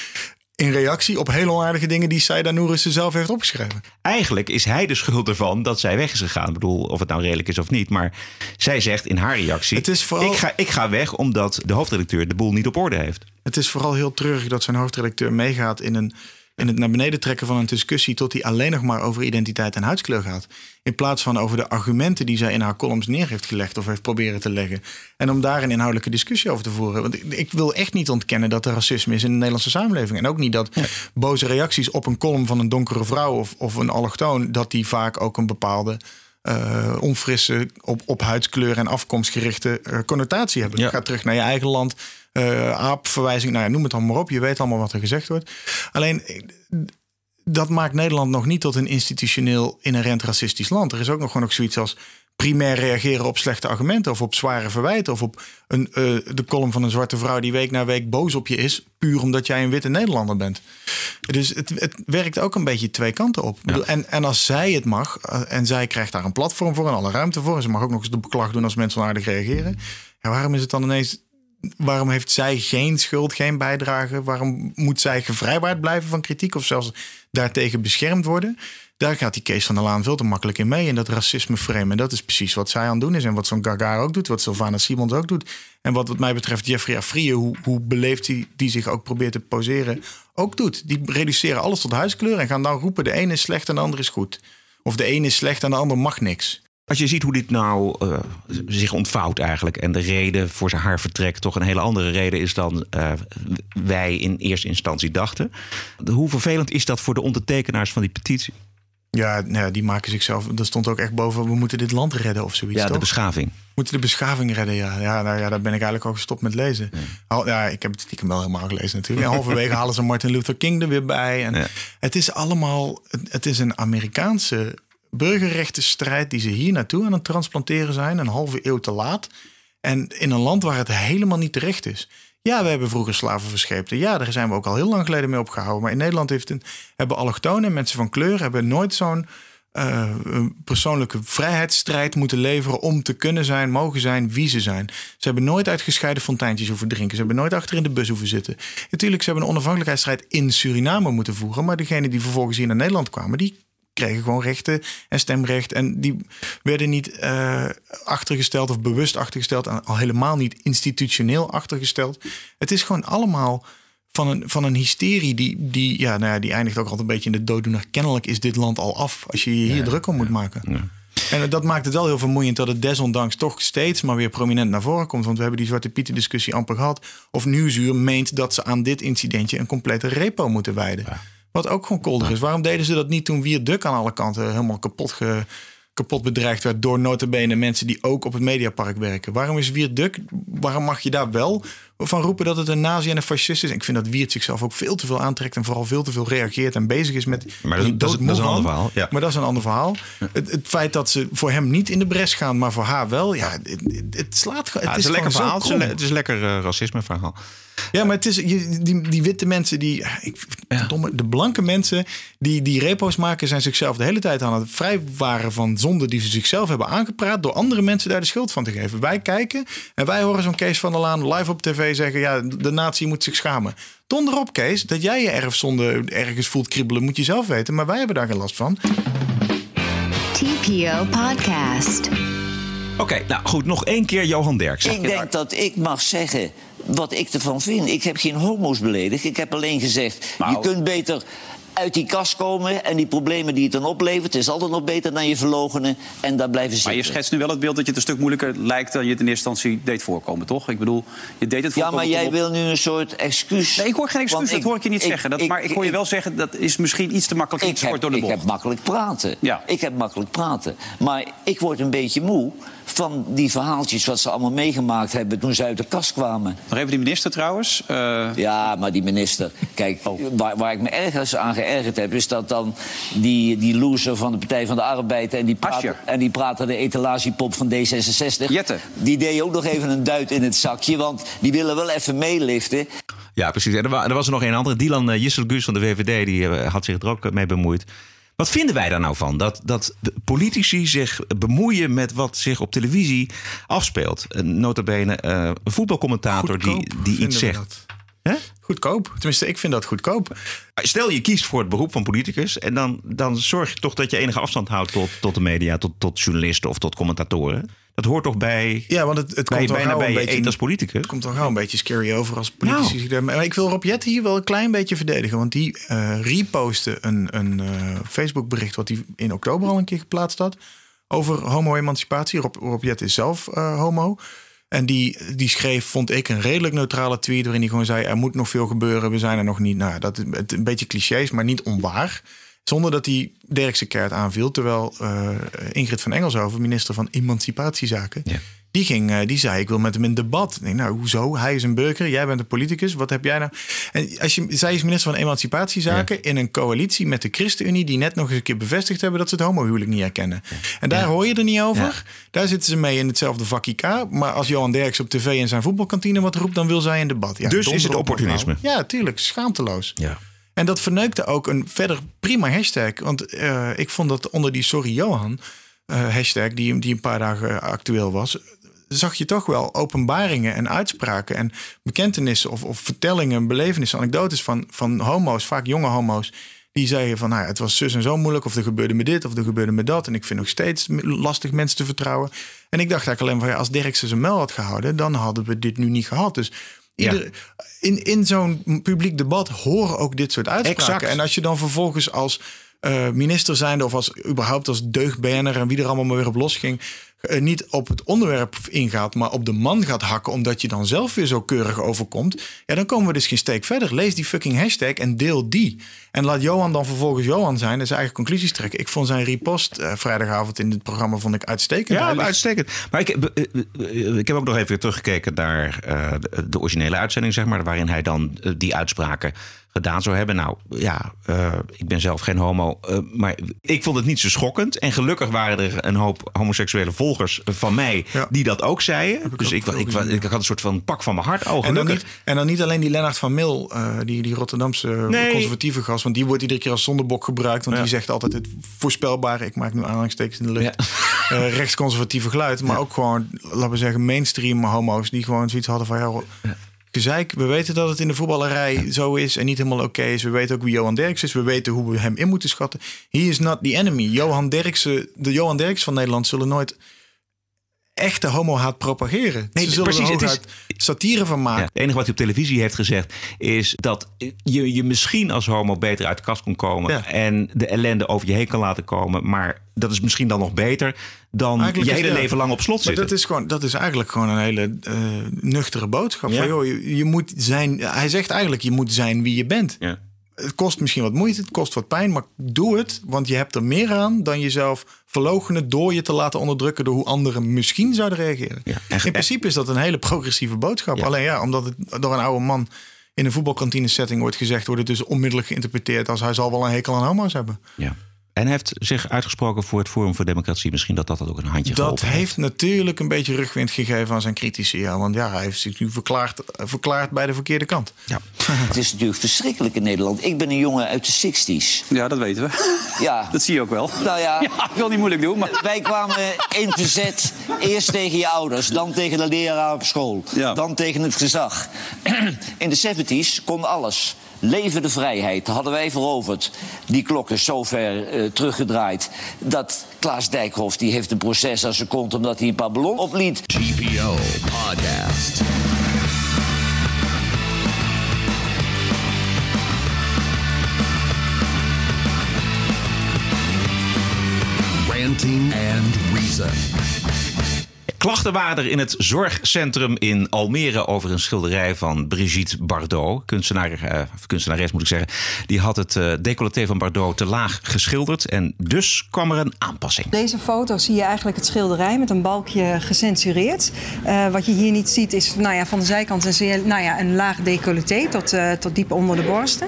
In reactie op heel onaardige dingen die Saida Nourissen zelf heeft opgeschreven. Eigenlijk is hij de schuld ervan dat zij weg is gegaan. Ik bedoel, of het nou redelijk is of niet. Maar zij zegt in haar reactie: Het is vooral- ik, ga, ik ga weg omdat de hoofdredacteur de boel niet op orde heeft. Het is vooral heel treurig dat zijn hoofdredacteur meegaat in, een, in het naar beneden trekken van een discussie tot die alleen nog maar over identiteit en huidskleur gaat. In plaats van over de argumenten die zij in haar columns neer heeft gelegd of heeft proberen te leggen. En om daar een inhoudelijke discussie over te voeren. Want ik, ik wil echt niet ontkennen dat er racisme is in de Nederlandse samenleving. En ook niet dat boze reacties op een column van een donkere vrouw of, of een allochtoon, dat die vaak ook een bepaalde eh, onfrisse, op, op huidskleur en afkomst gerichte eh, connotatie hebben. Ga terug naar je eigen land. Eh aapverwijzing, nou ja, noem het dan maar op. Je weet allemaal wat er gezegd wordt. Alleen, eh, dat maakt Nederland nog niet tot een institutioneel inherent racistisch land. Er is ook nog gewoon ook zoiets als primair reageren op slechte argumenten of op zware verwijten of op een, eh, de column van een zwarte vrouw die week na week boos op je is, puur omdat jij een witte Nederlander bent. Dus het, het werkt ook een beetje twee kanten op. En, en als zij het mag, en zij krijgt daar een platform voor en alle ruimte voor, en ze mag ook nog eens de beklag doen als mensen onaardig reageren. Ja, waarom is het dan ineens waarom heeft zij geen schuld, geen bijdrage? Waarom moet zij gevrijwaard blijven van kritiek of zelfs daartegen beschermd worden? Daar gaat die Kees van der Laan veel te makkelijk in mee in dat racisme frame. En dat is precies wat zij aan het doen is en wat zo'n Gaga ook doet, wat Sylvana Simons ook doet. En wat wat mij betreft Jeffrey Afrië, hoe, hoe beleefd hij die zich ook probeert te poseren, ook doet. Die reduceren alles tot huiskleur en gaan dan roepen de ene is slecht en de ander is goed. Of de ene is slecht en de ander mag niks. Als je ziet hoe dit nou eh, zich ontvouwt eigenlijk... en de reden voor zijn haar vertrek toch een hele andere reden is... dan eh, wij in eerste instantie dachten. Hoe vervelend is dat voor de ondertekenaars van die petitie? Ja, nou ja, die maken zichzelf. Er stond ook echt boven: we moeten dit land redden of zoiets. Ja, de beschaving. We moeten de beschaving redden, ja. Ja, nou ja, daar ben ik eigenlijk al gestopt met lezen. Al, ja, ik heb het stiekem wel helemaal gelezen natuurlijk. En halverwege halen ze Martin Luther King er weer bij. En Het is allemaal, het, het is een Amerikaanse burgerrechtenstrijd die ze hier naartoe aan het transplanteren zijn, een halve eeuw te laat. En in een land waar het helemaal niet terecht is. Ja, we hebben vroeger slaven verscheept. Ja, daar zijn we ook al heel lang geleden mee opgehouden. Maar in Nederland heeft hebben allochtonen en mensen van kleur hebben nooit zo'n eh, persoonlijke vrijheidsstrijd moeten leveren om te kunnen zijn, mogen zijn wie ze zijn. Ze hebben nooit uit gescheiden fonteintjes hoeven drinken. Ze hebben nooit achter in de bus hoeven zitten. Natuurlijk, ze hebben een onafhankelijkheidsstrijd in Suriname moeten voeren. Maar degenen die vervolgens hier naar Nederland kwamen, die kregen gewoon rechten en stemrecht. En die werden niet eh, achtergesteld of bewust achtergesteld. En al helemaal niet institutioneel achtergesteld. Het is gewoon allemaal van een, van een hysterie die, die, ja, nou ja, die eindigt ook altijd een beetje in de dooddoener. Kennelijk is dit land al af als je je hier druk om moet maken. En dat maakt het wel heel vermoeiend dat het desondanks toch steeds maar weer prominent naar voren komt. Want we hebben die Zwarte Pieten discussie amper gehad. Of Nieuwsuur meent dat ze aan dit incidentje een complete repo moeten wijden. Wat ook gewoon kolder is. Waarom deden ze dat niet toen Wier Duk aan alle kanten helemaal kapot kapot bedreigd werd door notabene mensen die ook op het Mediapark werken. Waarom is Wiert Duk, waarom mag je daar wel van roepen dat het een nazi en een fascist is? En ik vind dat Wiert zichzelf ook veel te veel aantrekt en vooral veel te veel reageert en bezig is met... Maar dat is- dat is- dat is een ander verhaal, ja. Maar dat is een ander verhaal. Het, het feit dat ze voor hem niet in de bres gaan, maar voor haar wel, ja, het, het, het slaat gewoon. Ja, het is een lekker verhaal. Het is een, het is lekker racisme verhaal. Ja, maar het is je, die, die witte mensen, die, ik, de blanke mensen die die repo's maken, zijn zichzelf de hele tijd aan het vrijwaren van zonden die ze zichzelf hebben aangepraat door andere mensen daar de schuld van te geven. Wij kijken en wij horen zo'n Kees van der Laan live op tv zeggen, ja, de natie moet zich schamen. Donder op, Kees, dat jij je erfzonde ergens voelt kriebelen, moet je zelf weten, maar wij hebben daar geen last van. TPO Podcast. Oké, nou goed, nog één keer Johan Derksen. Ik denk dat ik mag zeggen wat ik ervan vind. Ik heb geen homo's beledigd. Ik heb alleen gezegd, Nou. je kunt beter uit die kast komen... en die problemen die het dan oplevert... is altijd nog beter dan je verlogenen en daar blijven zitten. Maar je schetst nu wel het beeld dat je het een stuk moeilijker lijkt dan je het in eerste instantie deed voorkomen, toch? Ik bedoel, je deed het Ja, voorkomen. maar jij op- wil nu een soort excuus. Nee, ik hoor geen excuus, dat hoor ik je niet ik- zeggen. Dat, ik- maar ik hoor je ik- wel zeggen, dat is misschien iets te makkelijk Ik heb, door de ik bocht. heb makkelijk praten. Ik heb makkelijk praten. Maar ik word een beetje moe van die verhaaltjes... wat ze allemaal meegemaakt hebben toen ze uit de kast kwamen. Nog even die minister trouwens. eh, Ja, maar die minister... Kijk, Oh. waar, waar ik me ergens aan geërgerd heb... is dat dan die, die loser van de Partij van de Arbeid... en die praten, en die praten de etalagepop van D66... Jette. die deed ook nog even een duit in het zakje... want die willen wel even meeliften. Ja, precies. En er, wa- er was er nog een andere. Dylan uh, Gus van de VVD, die eh, had zich er ook mee bemoeid. Wat vinden wij daar nou van? Dat, dat de politici zich bemoeien met wat zich op televisie afspeelt. Notabene eh, een voetbalcommentator die, Goedkoop die iets zegt. Goedkoop. Tenminste, ik vind dat goedkoop. Stel je kiest voor het beroep van politicus... en dan, dan zorg je toch dat je enige afstand houdt tot, tot de media... Tot, tot journalisten of tot commentatoren. Dat hoort toch bij, Ja, want het, het bij, komt al bijna bij een je beetje... eet als politicus. Het komt al gauw een beetje scary over als politici. Nou. Maar ik wil Rob Jet hier wel een klein beetje verdedigen. Want die repostte een, een eh, Facebook bericht... wat hij in oktober al een keer geplaatst had... over homo-emancipatie. Rob, Rob Jet is zelf eh, homo. En die, die schreef, vond ik, een redelijk neutrale tweet... waarin hij gewoon zei, er moet nog veel gebeuren. We zijn er nog niet. Nou, dat is een beetje clichés, maar niet onwaar. Zonder dat hij Dirkse Kert aanviel. Terwijl eh, Ingrid van Engelshoven, minister van Emancipatiezaken... Die, ging, eh, die zei, ik wil met hem in debat. Ik denk, nou, hoezo? Hij is een burger, jij bent een politicus. Wat heb jij nou? En als je, zij is minister van Emancipatiezaken... in een coalitie met de ChristenUnie... die net nog eens een keer bevestigd hebben... dat ze het homohuwelijk niet erkennen. En daar hoor je er niet over. Daar zitten ze mee in hetzelfde vak IK. Maar als Johan Derks op tv in zijn voetbalkantine wat roept... dan wil zij in debat. Ja, Dus is het op, opportunisme. mevrouw. Ja, tuurlijk. Schaamteloos. Ja. En dat verneukte ook een verder prima hashtag. Want eh, ik vond dat onder die Sorry Johan eh, hashtag, die, die een paar dagen actueel was, zag je toch wel openbaringen en uitspraken en bekentenissen of, of vertellingen, belevenissen, anekdotes van, van homo's, vaak jonge homo's. Die zeiden van, nou ja, het was zus en zo moeilijk, of er gebeurde me dit, of er gebeurde me dat. En ik vind nog steeds lastig mensen te vertrouwen. En ik dacht eigenlijk alleen van, ja, als Dirkse zijn mel had gehouden, dan hadden we dit nu niet gehad. Dus ieder, in, in zo'n publiek debat horen ook dit soort uitspraken. Exact. En als je dan vervolgens als eh, minister zijnde of als überhaupt als deugd-BN'er en wie er allemaal maar weer op losging, eh, niet op het onderwerp ingaat, maar op de man gaat hakken, omdat je dan zelf weer zo keurig overkomt, ja, dan komen we dus geen steek verder. Lees die fucking hashtag en deel die. En laat Johan dan vervolgens Johan zijn en zijn eigen conclusies trekken. Ik vond zijn repost eh, vrijdagavond in dit programma vond ik uitstekend. Ja, uitstekend. Maar ik, ik heb ook nog even teruggekeken naar de, de originele uitzending, zeg maar, waarin hij dan die uitspraken gedaan zou hebben. Nou ja, eh, ik ben zelf geen homo, eh, maar ik vond het niet zo schokkend. En gelukkig waren er een hoop homoseksuele volgers van mij die dat ook zeiden. Dus ik, wa- ik, wa- ik had een soort van pak van mijn hart. Oh, En dan, niet, en dan niet alleen die Lennart van Mil, eh, die, die Rotterdamse Nee. conservatieve gast. Want die wordt iedere keer als zondebok gebruikt. Want die zegt altijd het voorspelbare, ik maak nu aanhalingstekens in de lucht, eh, rechtsconservatieve geluid. Maar ook gewoon, laten we zeggen, mainstream homo's. Die gewoon zoiets hadden van, ja, gezeik. We weten dat het in de voetballerij zo is en niet helemaal oké is. We weten ook wie Johan Derks is. We weten hoe we hem in moeten schatten. He is not the enemy. Johan Derksen, de Johan Derks van Nederland zullen nooit echte homohaat propageren. Nee, Ze zullen precies, er het is- satire van maken. Ja, het enige wat hij op televisie heeft gezegd is dat je je misschien als homo beter uit de kast kon komen en de ellende over je heen kan laten komen. Maar dat is misschien dan nog beter dan Eigenlijk je hele ja. leven lang op slot Maar zitten. dat is, gewoon, dat is eigenlijk gewoon een hele eh, nuchtere boodschap. Ja. Van, joh, je, je moet zijn, hij zegt eigenlijk, je moet zijn wie je bent. Het kost misschien wat moeite, het kost wat pijn, maar doe het, want je hebt er meer aan dan jezelf verloochenen door je te laten onderdrukken door hoe anderen misschien zouden reageren. in principe is dat een hele progressieve boodschap. Alleen ja, omdat het door een oude man in een voetbalkantine setting wordt gezegd, wordt het dus onmiddellijk geïnterpreteerd als hij zal wel een hekel aan homo's hebben. Ja. En hij heeft zich uitgesproken voor het Forum voor Democratie. Misschien dat dat ook een handje Dat geholpen heeft natuurlijk een beetje rugwind gegeven aan zijn critici. Ja, want ja, hij heeft zich nu verklaard, verklaard bij de verkeerde kant. Ja. Het is natuurlijk verschrikkelijk in Nederland. Ik ben een jongen uit de 60s. Ja, dat weten we. Ja. Dat zie je ook wel. Nou ja, ik wil niet moeilijk doen. Maar... Wij kwamen in verzet eerst tegen je ouders, dan tegen de leraar op school, dan tegen het gezag. In de 70s kon alles. Leven de vrijheid, hadden wij veroverd. Die klok is zo ver eh, teruggedraaid dat Klaas Dijkhoff die heeft een proces aan zijn kont omdat hij een paar ballon opliet. TPO Podcast. Ranting and Reason. Klachten waren er in het zorgcentrum in Almere over een schilderij van Brigitte Bardot. Kunstenaar, eh, kunstenares moet ik zeggen. Die had het eh, decolleté van Bardot te laag geschilderd. En dus kwam er een aanpassing. Deze foto zie je eigenlijk het schilderij met een balkje gecensureerd. Eh, wat je hier niet ziet is nou ja, van de zijkant een, zeer, nou ja, een laag decolleté tot, eh, tot diep onder de borsten.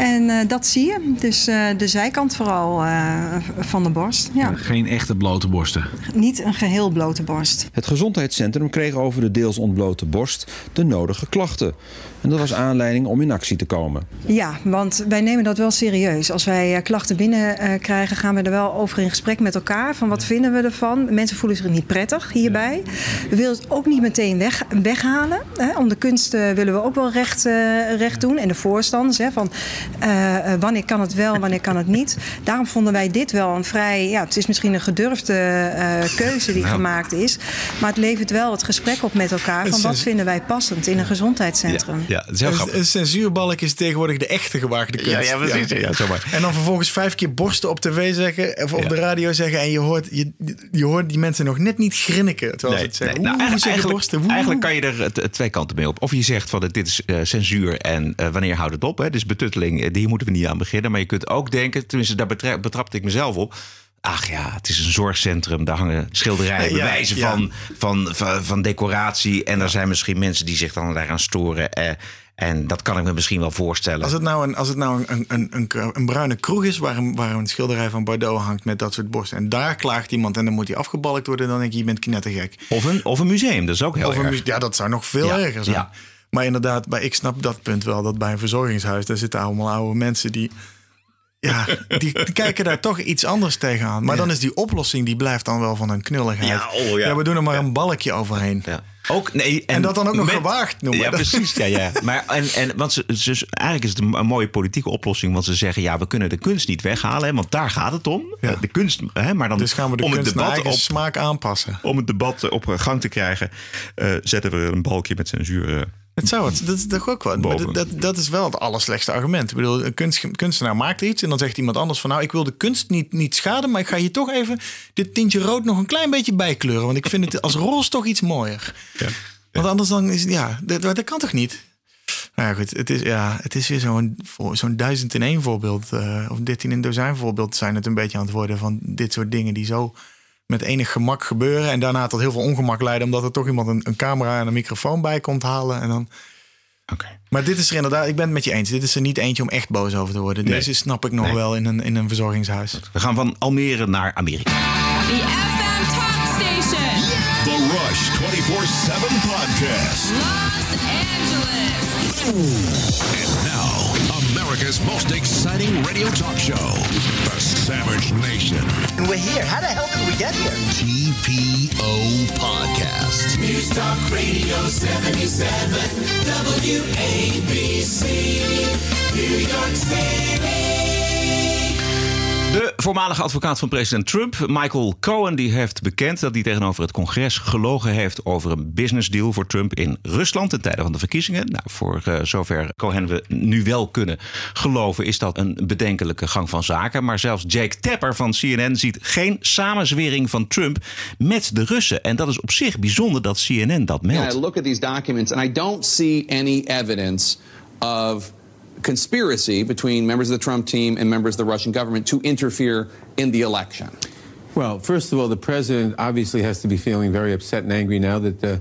En eh, dat zie je. Dus eh, de zijkant vooral eh, van de borst. Ja. Geen echte blote borsten. Niet een geheel blote borst. Het gezondheidscentrum kreeg over de deels ontblote borst de nodige klachten. En dat was aanleiding om in actie te komen. Ja, want wij nemen dat wel serieus. Als wij eh, klachten binnenkrijgen, krijgen, gaan we er wel over in gesprek met elkaar. Van wat vinden we ervan? Mensen voelen zich niet prettig hierbij. We willen het ook niet meteen weg, weghalen. Hè. Om de kunst eh, willen we ook wel recht, eh, recht doen. En de voorstanders hè, van eh, eh, wanneer kan het wel, wanneer kan het niet. Daarom vonden wij dit wel een vrij... Ja, het is misschien een gedurfde eh, keuze die gemaakt is. Maar het levert wel het gesprek op met elkaar. Van wat vinden wij passend in een gezondheidscentrum. Ja, dat is heel Een, grappig. een censuurbalk is tegenwoordig de echte gewaagde kunst. Ja, ja, precies. Ja, zomaar. En dan vervolgens vijf keer borsten op tv zeggen, of op de radio zeggen. En je hoort, je, je hoort die mensen nog net niet grinniken. Terwijl ze het zeggen. Nou, Oeh, eigenlijk, borsten. eigenlijk kan je er twee kanten mee op. Of je zegt van dit is eh, censuur en eh, wanneer houdt het op? Hè? Dus betutteling, eh, hier moeten we niet aan beginnen. Maar je kunt ook denken, tenminste daar betra- betrapte ik mezelf op. Ach ja, het is een zorgcentrum. Daar hangen schilderijen, ja, bewijzen ja. Van, van, van, van decoratie. En er zijn misschien mensen die zich dan daaraan storen. Eh, en dat kan ik me misschien wel voorstellen. Als het nou een, als het nou een, een, een, een, een bruine kroeg is waar een, waar een schilderij van Bordeaux hangt met dat soort borsten. En daar klaagt iemand en dan moet hij afgebalkt worden. Dan denk je, je bent knettergek. Of een, of een museum, dat is ook heel Of een erg. mu- ja, dat zou nog veel Ja, erger zijn. Maar inderdaad, bij, ik snap dat punt wel. Dat bij een verzorgingshuis, daar zitten allemaal oude mensen die... Ja, die, die kijken daar toch iets anders tegenaan. Maar dan is die oplossing, die blijft dan wel van een knulligheid. Ja, oh ja. we doen er maar een balkje overheen. Ja. Ook, nee, En dat dan ook nog met- gewaagd noemen. Ja, precies. Ja, ja. Maar, en, en, want ze, ze- eigenlijk is het een, mooie politieke oplossing. Want ze zeggen, ja, we kunnen de kunst niet weghalen. Hè, want daar gaat het om. De kunst, hè, maar dan Dus gaan we de om het kunst naar debat op, smaak aanpassen. om het debat op gang te krijgen, eh, zetten we een balkje met censuur. Het zou het. Dat is toch ook wat. Dat, dat, dat is wel het allerslechtste argument. Ik bedoel, een kunst, kunstenaar maakt iets en dan zegt iemand anders van... nou, ik wil de kunst niet, niet schaden... maar ik ga hier toch even dit tintje rood nog een klein beetje bijkleuren. Want ik vind het als roze toch iets mooier. Want anders dan is het... Ja, dat, dat kan toch niet? Nou ja, goed. Het is, ja, het is weer zo'n zo'n duizend in één voorbeeld... eh, of dertien in dozijn voorbeeld zijn het een beetje aan het worden... van dit soort dingen die zo met enig gemak gebeuren... en daarna tot heel veel ongemak leiden... omdat er toch iemand een, een camera en een microfoon bij komt halen... en dan... Maar dit is er inderdaad, ik ben het met je eens. Dit is er niet eentje om echt boos over te worden. Nee. Deze snap ik nog Nee. wel in een, in een verzorgingshuis. We gaan van Almere naar Amerika. The FM Talk Station. The Rush 24 7 Podcast. Los Angeles. And now, America's most exciting radio talk show, The Savage Nation. And we're here. How the hell did we get here? TPO Podcast. News Talk Radio 77 WABC, New York City. De voormalige advocaat van president Trump, Michael Cohen, die heeft bekend dat hij tegenover het congres gelogen heeft over een business deal voor Trump in Rusland ten tijde van de verkiezingen. Nou, voor eh, zover Cohen we nu wel kunnen geloven, is dat een bedenkelijke gang van zaken. Maar zelfs Jake Tapper van CNN ziet geen samenzwering van Trump met de Russen. En dat is op zich bijzonder dat CNN dat meldt. I look at these documents and I don't see any evidence of conspiracy between members of the Trump team and members of the Russian government to interfere in the election? Well, first of all, the president obviously has to be feeling very upset and angry now that uh,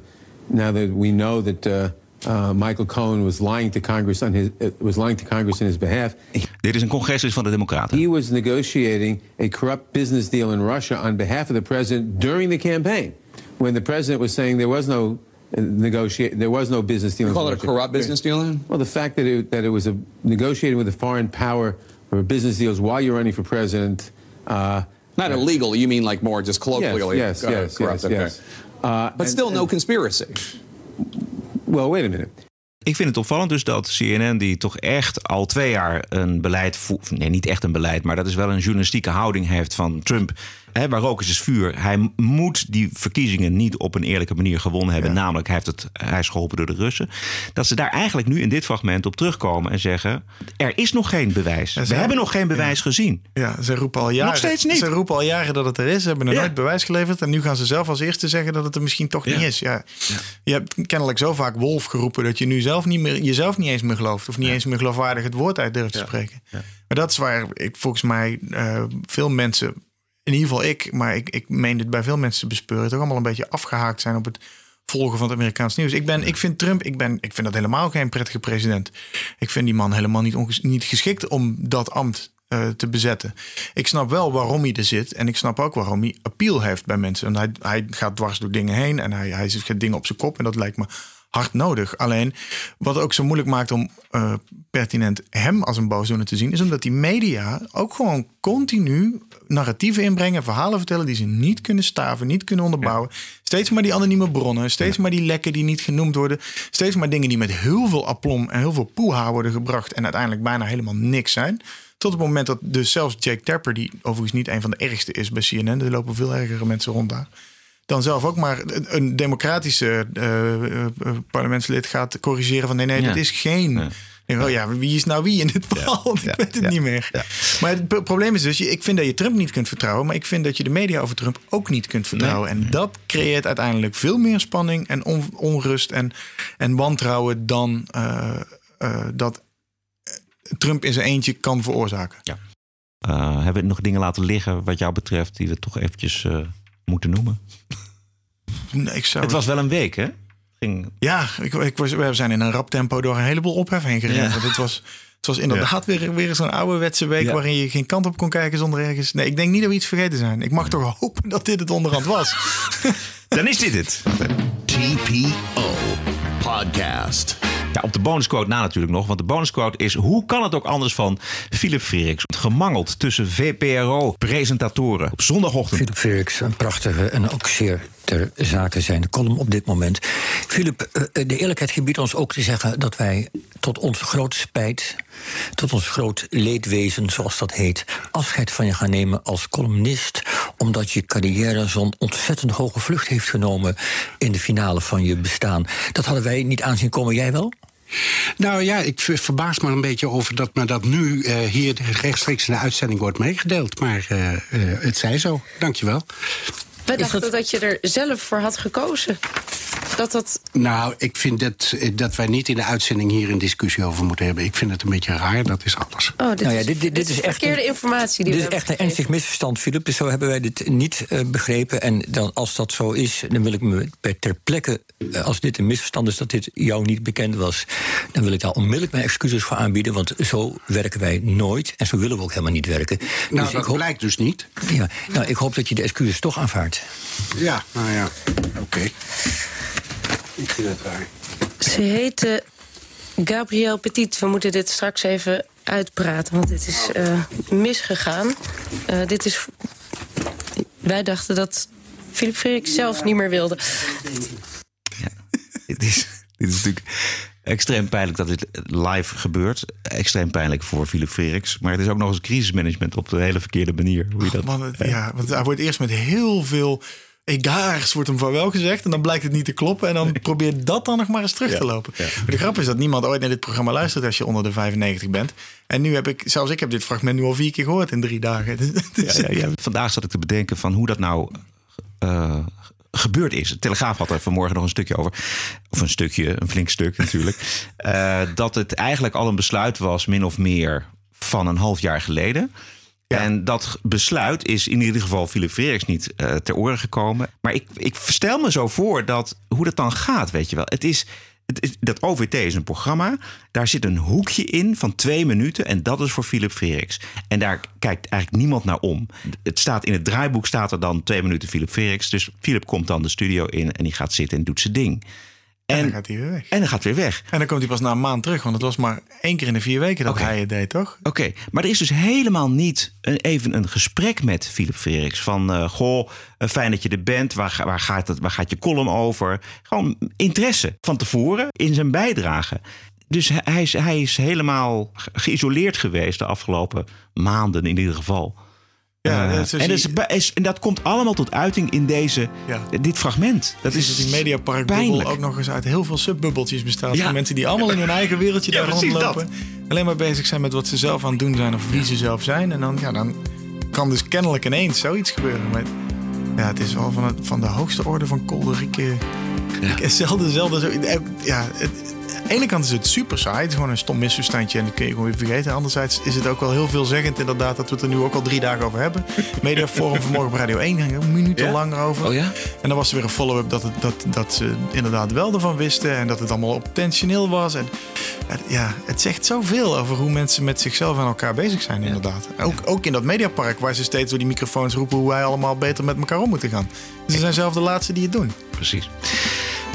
now that we know that uh, uh, Michael Cohen was lying to Congress on his uh, was lying to Congress in his behalf. Dit is een congreslid van de Democraten. He was negotiating a corrupt business deal in Russia on behalf of the president during the campaign, when the president was saying there was no negotiate there was no business deal. You call it a corrupt business deal? Then? Well, the fact that it, that it was a negotiating with a foreign power for business deals while you're running for president. Uh, Not illegal. You mean like more just colloquially? Yes, uh, yes, corrupt. yes, okay. yes. Uh, But and- still, no and- conspiracy. Well, wait a minute. Ik vind het opvallend dus dat CNN, die toch echt al twee jaar een beleid voert. Nee, niet echt een beleid, maar dat is wel een journalistieke houding heeft van Trump. Hè, waar rook is, is vuur. Hij moet die verkiezingen niet op een eerlijke manier gewonnen hebben. Namelijk, hij, heeft het, hij is geholpen door de Russen. Dat ze daar eigenlijk nu in dit fragment op terugkomen en zeggen: Er is nog geen bewijs. Ja, We ze- hebben nog geen bewijs gezien. Ja, ze roepen al jaren. steeds niet. Ze roepen al jaren dat het er is. Ze hebben er nooit bewijs geleverd. En nu gaan ze zelf als eerste zeggen dat het er misschien toch niet is. Ja. Je hebt kennelijk zo vaak wolf geroepen dat je nu zelf niet meer, jezelf niet eens meer gelooft. Of niet eens meer geloofwaardig het woord uit durft te spreken. Maar dat is waar ik volgens mij eh, veel mensen, in ieder geval ik, maar ik, ik meen dit bij veel mensen te bespeuren, toch allemaal een beetje afgehaakt zijn op het volgen van het Amerikaans nieuws. Ik, ben, ik vind Trump, ik, ben, ik vind dat helemaal geen prettige president. Ik vind die man helemaal niet, onges- niet geschikt om dat ambt eh, te bezetten. Ik snap wel waarom hij er zit. En ik snap ook waarom hij appeal heeft bij mensen. En hij, hij gaat dwars door dingen heen. En hij, hij zet dingen op zijn kop. En dat lijkt me hard nodig. Alleen wat ook zo moeilijk maakt om eh, pertinent hem als een boosdoener te zien, is omdat die media ook gewoon continu narratieven inbrengen, verhalen vertellen die ze niet kunnen staven, niet kunnen onderbouwen. Steeds maar die anonieme bronnen, steeds maar die lekken die niet genoemd worden, steeds maar dingen die met heel veel aplomb en heel veel poeha worden gebracht en uiteindelijk bijna helemaal niks zijn. Tot het moment dat dus zelfs Jake Tapper, die overigens niet een van de ergste is bij CNN, er lopen veel ergere mensen rond daar dan zelf ook maar een- democratische eh, eh, parlementslid gaat corrigeren van nee, nee, Ja. dit is geen. Denk, oh ja, wie is nou wie in dit verhaal? Ik weet het niet meer. Maar het pro- probleem is dus, ik vind dat je Trump niet kunt vertrouwen, maar ik vind dat je de media over Trump ook niet kunt vertrouwen. En dat creëert uiteindelijk veel meer spanning en on- onrust en, en wantrouwen dan eh, dat Trump in zijn eentje kan veroorzaken. Ja. Hebben we nog dingen laten liggen wat jou betreft die we toch eventjes moeten noemen? Nee, ik zou... Het was wel een week, hè? Ging... Ja, ik, ik was, we zijn in een rap tempo door een heleboel ophef heen gerend. Ja. Want het was, het was inderdaad weer, weer zo'n ouderwetse week... Ja. waarin je geen kant op kon kijken zonder ergens... Nee, ik denk niet dat we iets vergeten zijn. Ik mag toch hopen dat dit het onderhand was. Dan is dit het. TPO Podcast. Ja, op de bonusquote na natuurlijk nog. Want de bonusquote is... Hoe kan het ook anders van Philip Freriks? Gemangeld tussen VPRO-presentatoren op zondagochtend. Philip Freriks, een prachtige en ook zeer ter zake zijnde column op dit moment. Philip, eh, de eerlijkheid gebiedt ons ook te zeggen dat wij tot onze grote spijt, tot ons groot leedwezen, zoals dat heet, afscheid van je gaan nemen als columnist, omdat je carrière zo'n ontzettend hoge vlucht heeft genomen in de finale van je bestaan. Dat hadden wij niet aanzien komen, jij wel? Nou ja, ik ver- verbaas me een beetje over dat me dat nu eh, hier rechtstreeks in de uitzending wordt meegedeeld. Maar eh, eh, het zij zo. Dankjewel. We dachten dat... je er zelf voor had gekozen. Dat dat... Nou, ik vind dat, eh, dat wij niet in de uitzending hier een discussie over moeten hebben. Ik vind het een beetje raar, dat is alles. Oh, dit, Nou ja, is, dit- dit- dit is echt verkeerde een- informatie. Die Dit we is echt een ernstig misverstand, Philip. Dus zo hebben wij dit niet eh, begrepen. En dan, als dat zo is, dan wil ik me ter plekke... eh, als dit een misverstand is dat dit jou niet bekend was... dan wil ik daar onmiddellijk mijn excuses voor aanbieden. Want zo werken wij nooit. En zo willen we ook helemaal niet werken. Nou, ik dat hoop- blijkt dus niet. Ja, nou, ik hoop dat je de excuses toch aanvaardt. Ja, nou ja, oké. Ik vind het raar. Ze heette Gabrielle Petit. We moeten dit straks even uitpraten, want dit is eh, misgegaan. Eh, dit is... Wij dachten dat Philip Frerik zelf niet meer wilde. Dit is, dit is natuurlijk extreem pijnlijk dat dit live gebeurt. Extreem pijnlijk voor Philip Freriks. Maar het is ook nog eens crisismanagement op de hele verkeerde manier. Hoe je dat, Man, het- ja, want hij wordt eerst met heel veel egaars wordt hem van wel gezegd. En dan blijkt het niet te kloppen. En dan probeert dat dan nog maar eens terug te lopen. Maar de grap is dat niemand ooit naar dit programma luistert als je onder de 95 bent. En nu heb ik, zelfs ik heb dit fragment nu al vier keer gehoord in drie dagen. Dus- ja. Vandaag zat ik te bedenken van hoe dat nou eh, gebeurd is. De Telegraaf had er vanmorgen nog een stukje over. Of een stukje, een flink stuk natuurlijk. Eh, dat het eigenlijk al een besluit was, min of meer, van een half jaar geleden. En dat besluit is in ieder geval Philip Frerichs niet eh, ter oren gekomen. Maar ik, ik stel me zo voor dat hoe dat dan gaat, weet je wel. Het is, dat OVT is een programma. Daar zit een hoekje in van twee minuten. En dat is voor Philip Frerichs. En daar kijkt eigenlijk niemand naar om. Het staat in het draaiboek staat er dan twee minuten Philip Frerichs. Dus Philip komt dan de studio in en die gaat zitten en doet zijn ding. En, dan gaat hij weer weg. En dan gaat hij weer weg. En dan komt hij pas na een maand terug, want het was maar één keer in de vier weken dat hij het deed, toch? Oké, maar er is dus helemaal niet een, even een gesprek met Philip Frerichs. Van, eh, goh, eh, fijn dat je er bent. Waar, waar, gaat het, waar gaat je column over? Gewoon interesse van tevoren in zijn bijdrage. Dus hij- hij is, hij is helemaal ge- geïsoleerd geweest de afgelopen maanden in ieder geval. Ja, Eh, is- en, dat is, is- en dat komt allemaal tot uiting in deze, dit fragment. Dat is is die mediaparkbubbel ook nog eens uit heel veel subbubbeltjes bestaat. Ja. Van mensen die allemaal in hun eigen wereldje Ja, daar rondlopen. Alleen maar bezig zijn met wat ze zelf aan het doen zijn of wie ze zelf zijn. En dan, ja, dan kan dus kennelijk ineens zoiets gebeuren. Maar ja, het is wel van, het, van de hoogste orde van kolderieke... Ik heb zelden, zelden zo... eh, Ja, het, de ene kant is het super saai. Het is gewoon een stom misverstandje en dat kun je gewoon weer vergeten. Anderzijds is het ook wel heel veelzeggend inderdaad dat we het er nu ook al drie dagen over hebben. Mediaforum vanmorgen op Radio 1 ging er minuten Ja? lang over. Oh ja? En dan was er weer een follow-up dat, het, dat, dat ze inderdaad wel ervan wisten. En dat het allemaal intentioneel was. En het- ja, het zegt zoveel over hoe mensen met zichzelf en elkaar bezig zijn inderdaad. Ook, ook in dat mediapark waar ze steeds door die microfoons roepen... hoe wij allemaal beter met elkaar om moeten gaan. Ze zijn zelf de laatste die het doen. Precies.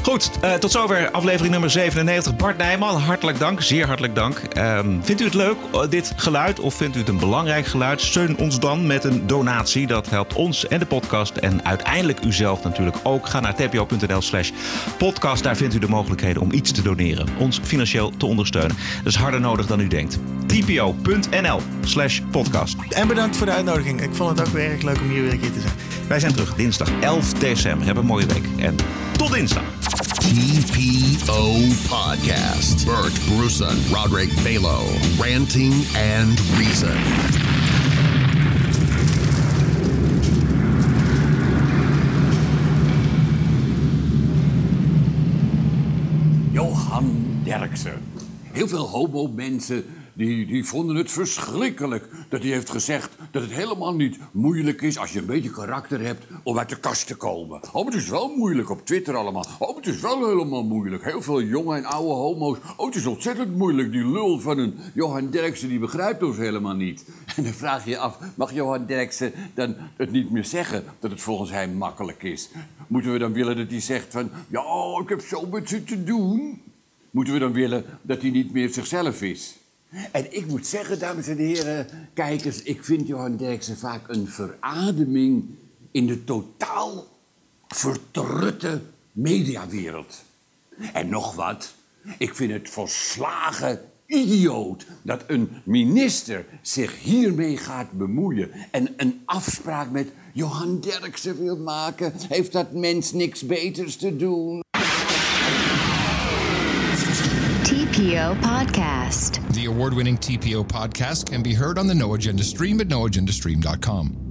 Goed, eh, tot zover aflevering nummer 97. Bart Nijman, hartelijk dank, zeer hartelijk dank. Ehm, vindt u het leuk, eh, dit geluid, of vindt u het een belangrijk geluid? Steun ons dan met een donatie. Dat helpt ons en de podcast en uiteindelijk uzelf natuurlijk ook. Ga naar tpo.nl slash podcast. Daar vindt u de mogelijkheden om iets te doneren. Ons financieel te ondersteunen. Dat is harder nodig dan u denkt. tpo.nl slash podcast. En bedankt voor de uitnodiging. Ik vond het ook weer erg leuk om hier weer een keer te zijn. Wij zijn terug dinsdag 11 december. Heb een mooie week en tot dinsdag. TPO Podcast. Bert Bruson, Roderick Balo. Ranting and Reason. Johan Derksen. Heel veel homo-mensen die, die vonden het verschrikkelijk dat hij heeft gezegd dat het helemaal niet moeilijk is als je een beetje karakter hebt om uit de kast te komen. Oh, het is wel moeilijk op Twitter allemaal. Oh, het is wel helemaal moeilijk. Heel veel jonge en oude homo's. Oh, het is ontzettend moeilijk. Die lul van een Johan Derksen die begrijpt ons helemaal niet. En dan vraag je je af, mag Johan Derksen dan het niet meer zeggen dat het volgens hem makkelijk is? Moeten we dan willen dat hij zegt van, ja, ik heb zo met ze te doen? Moeten we dan willen dat hij niet meer zichzelf is? En ik moet zeggen, dames en heren, kijkers, ik vind Johan Derksen vaak een verademing in de totaal vertrutte mediawereld. En nog wat, ik vind het volslagen idioot dat een minister zich hiermee gaat bemoeien en een afspraak met Johan Derksen wil maken. Heeft dat mens niks beters te doen? TPO Podcast. The award winning TPO podcast can be heard on the No Agenda stream at noagendastream.com.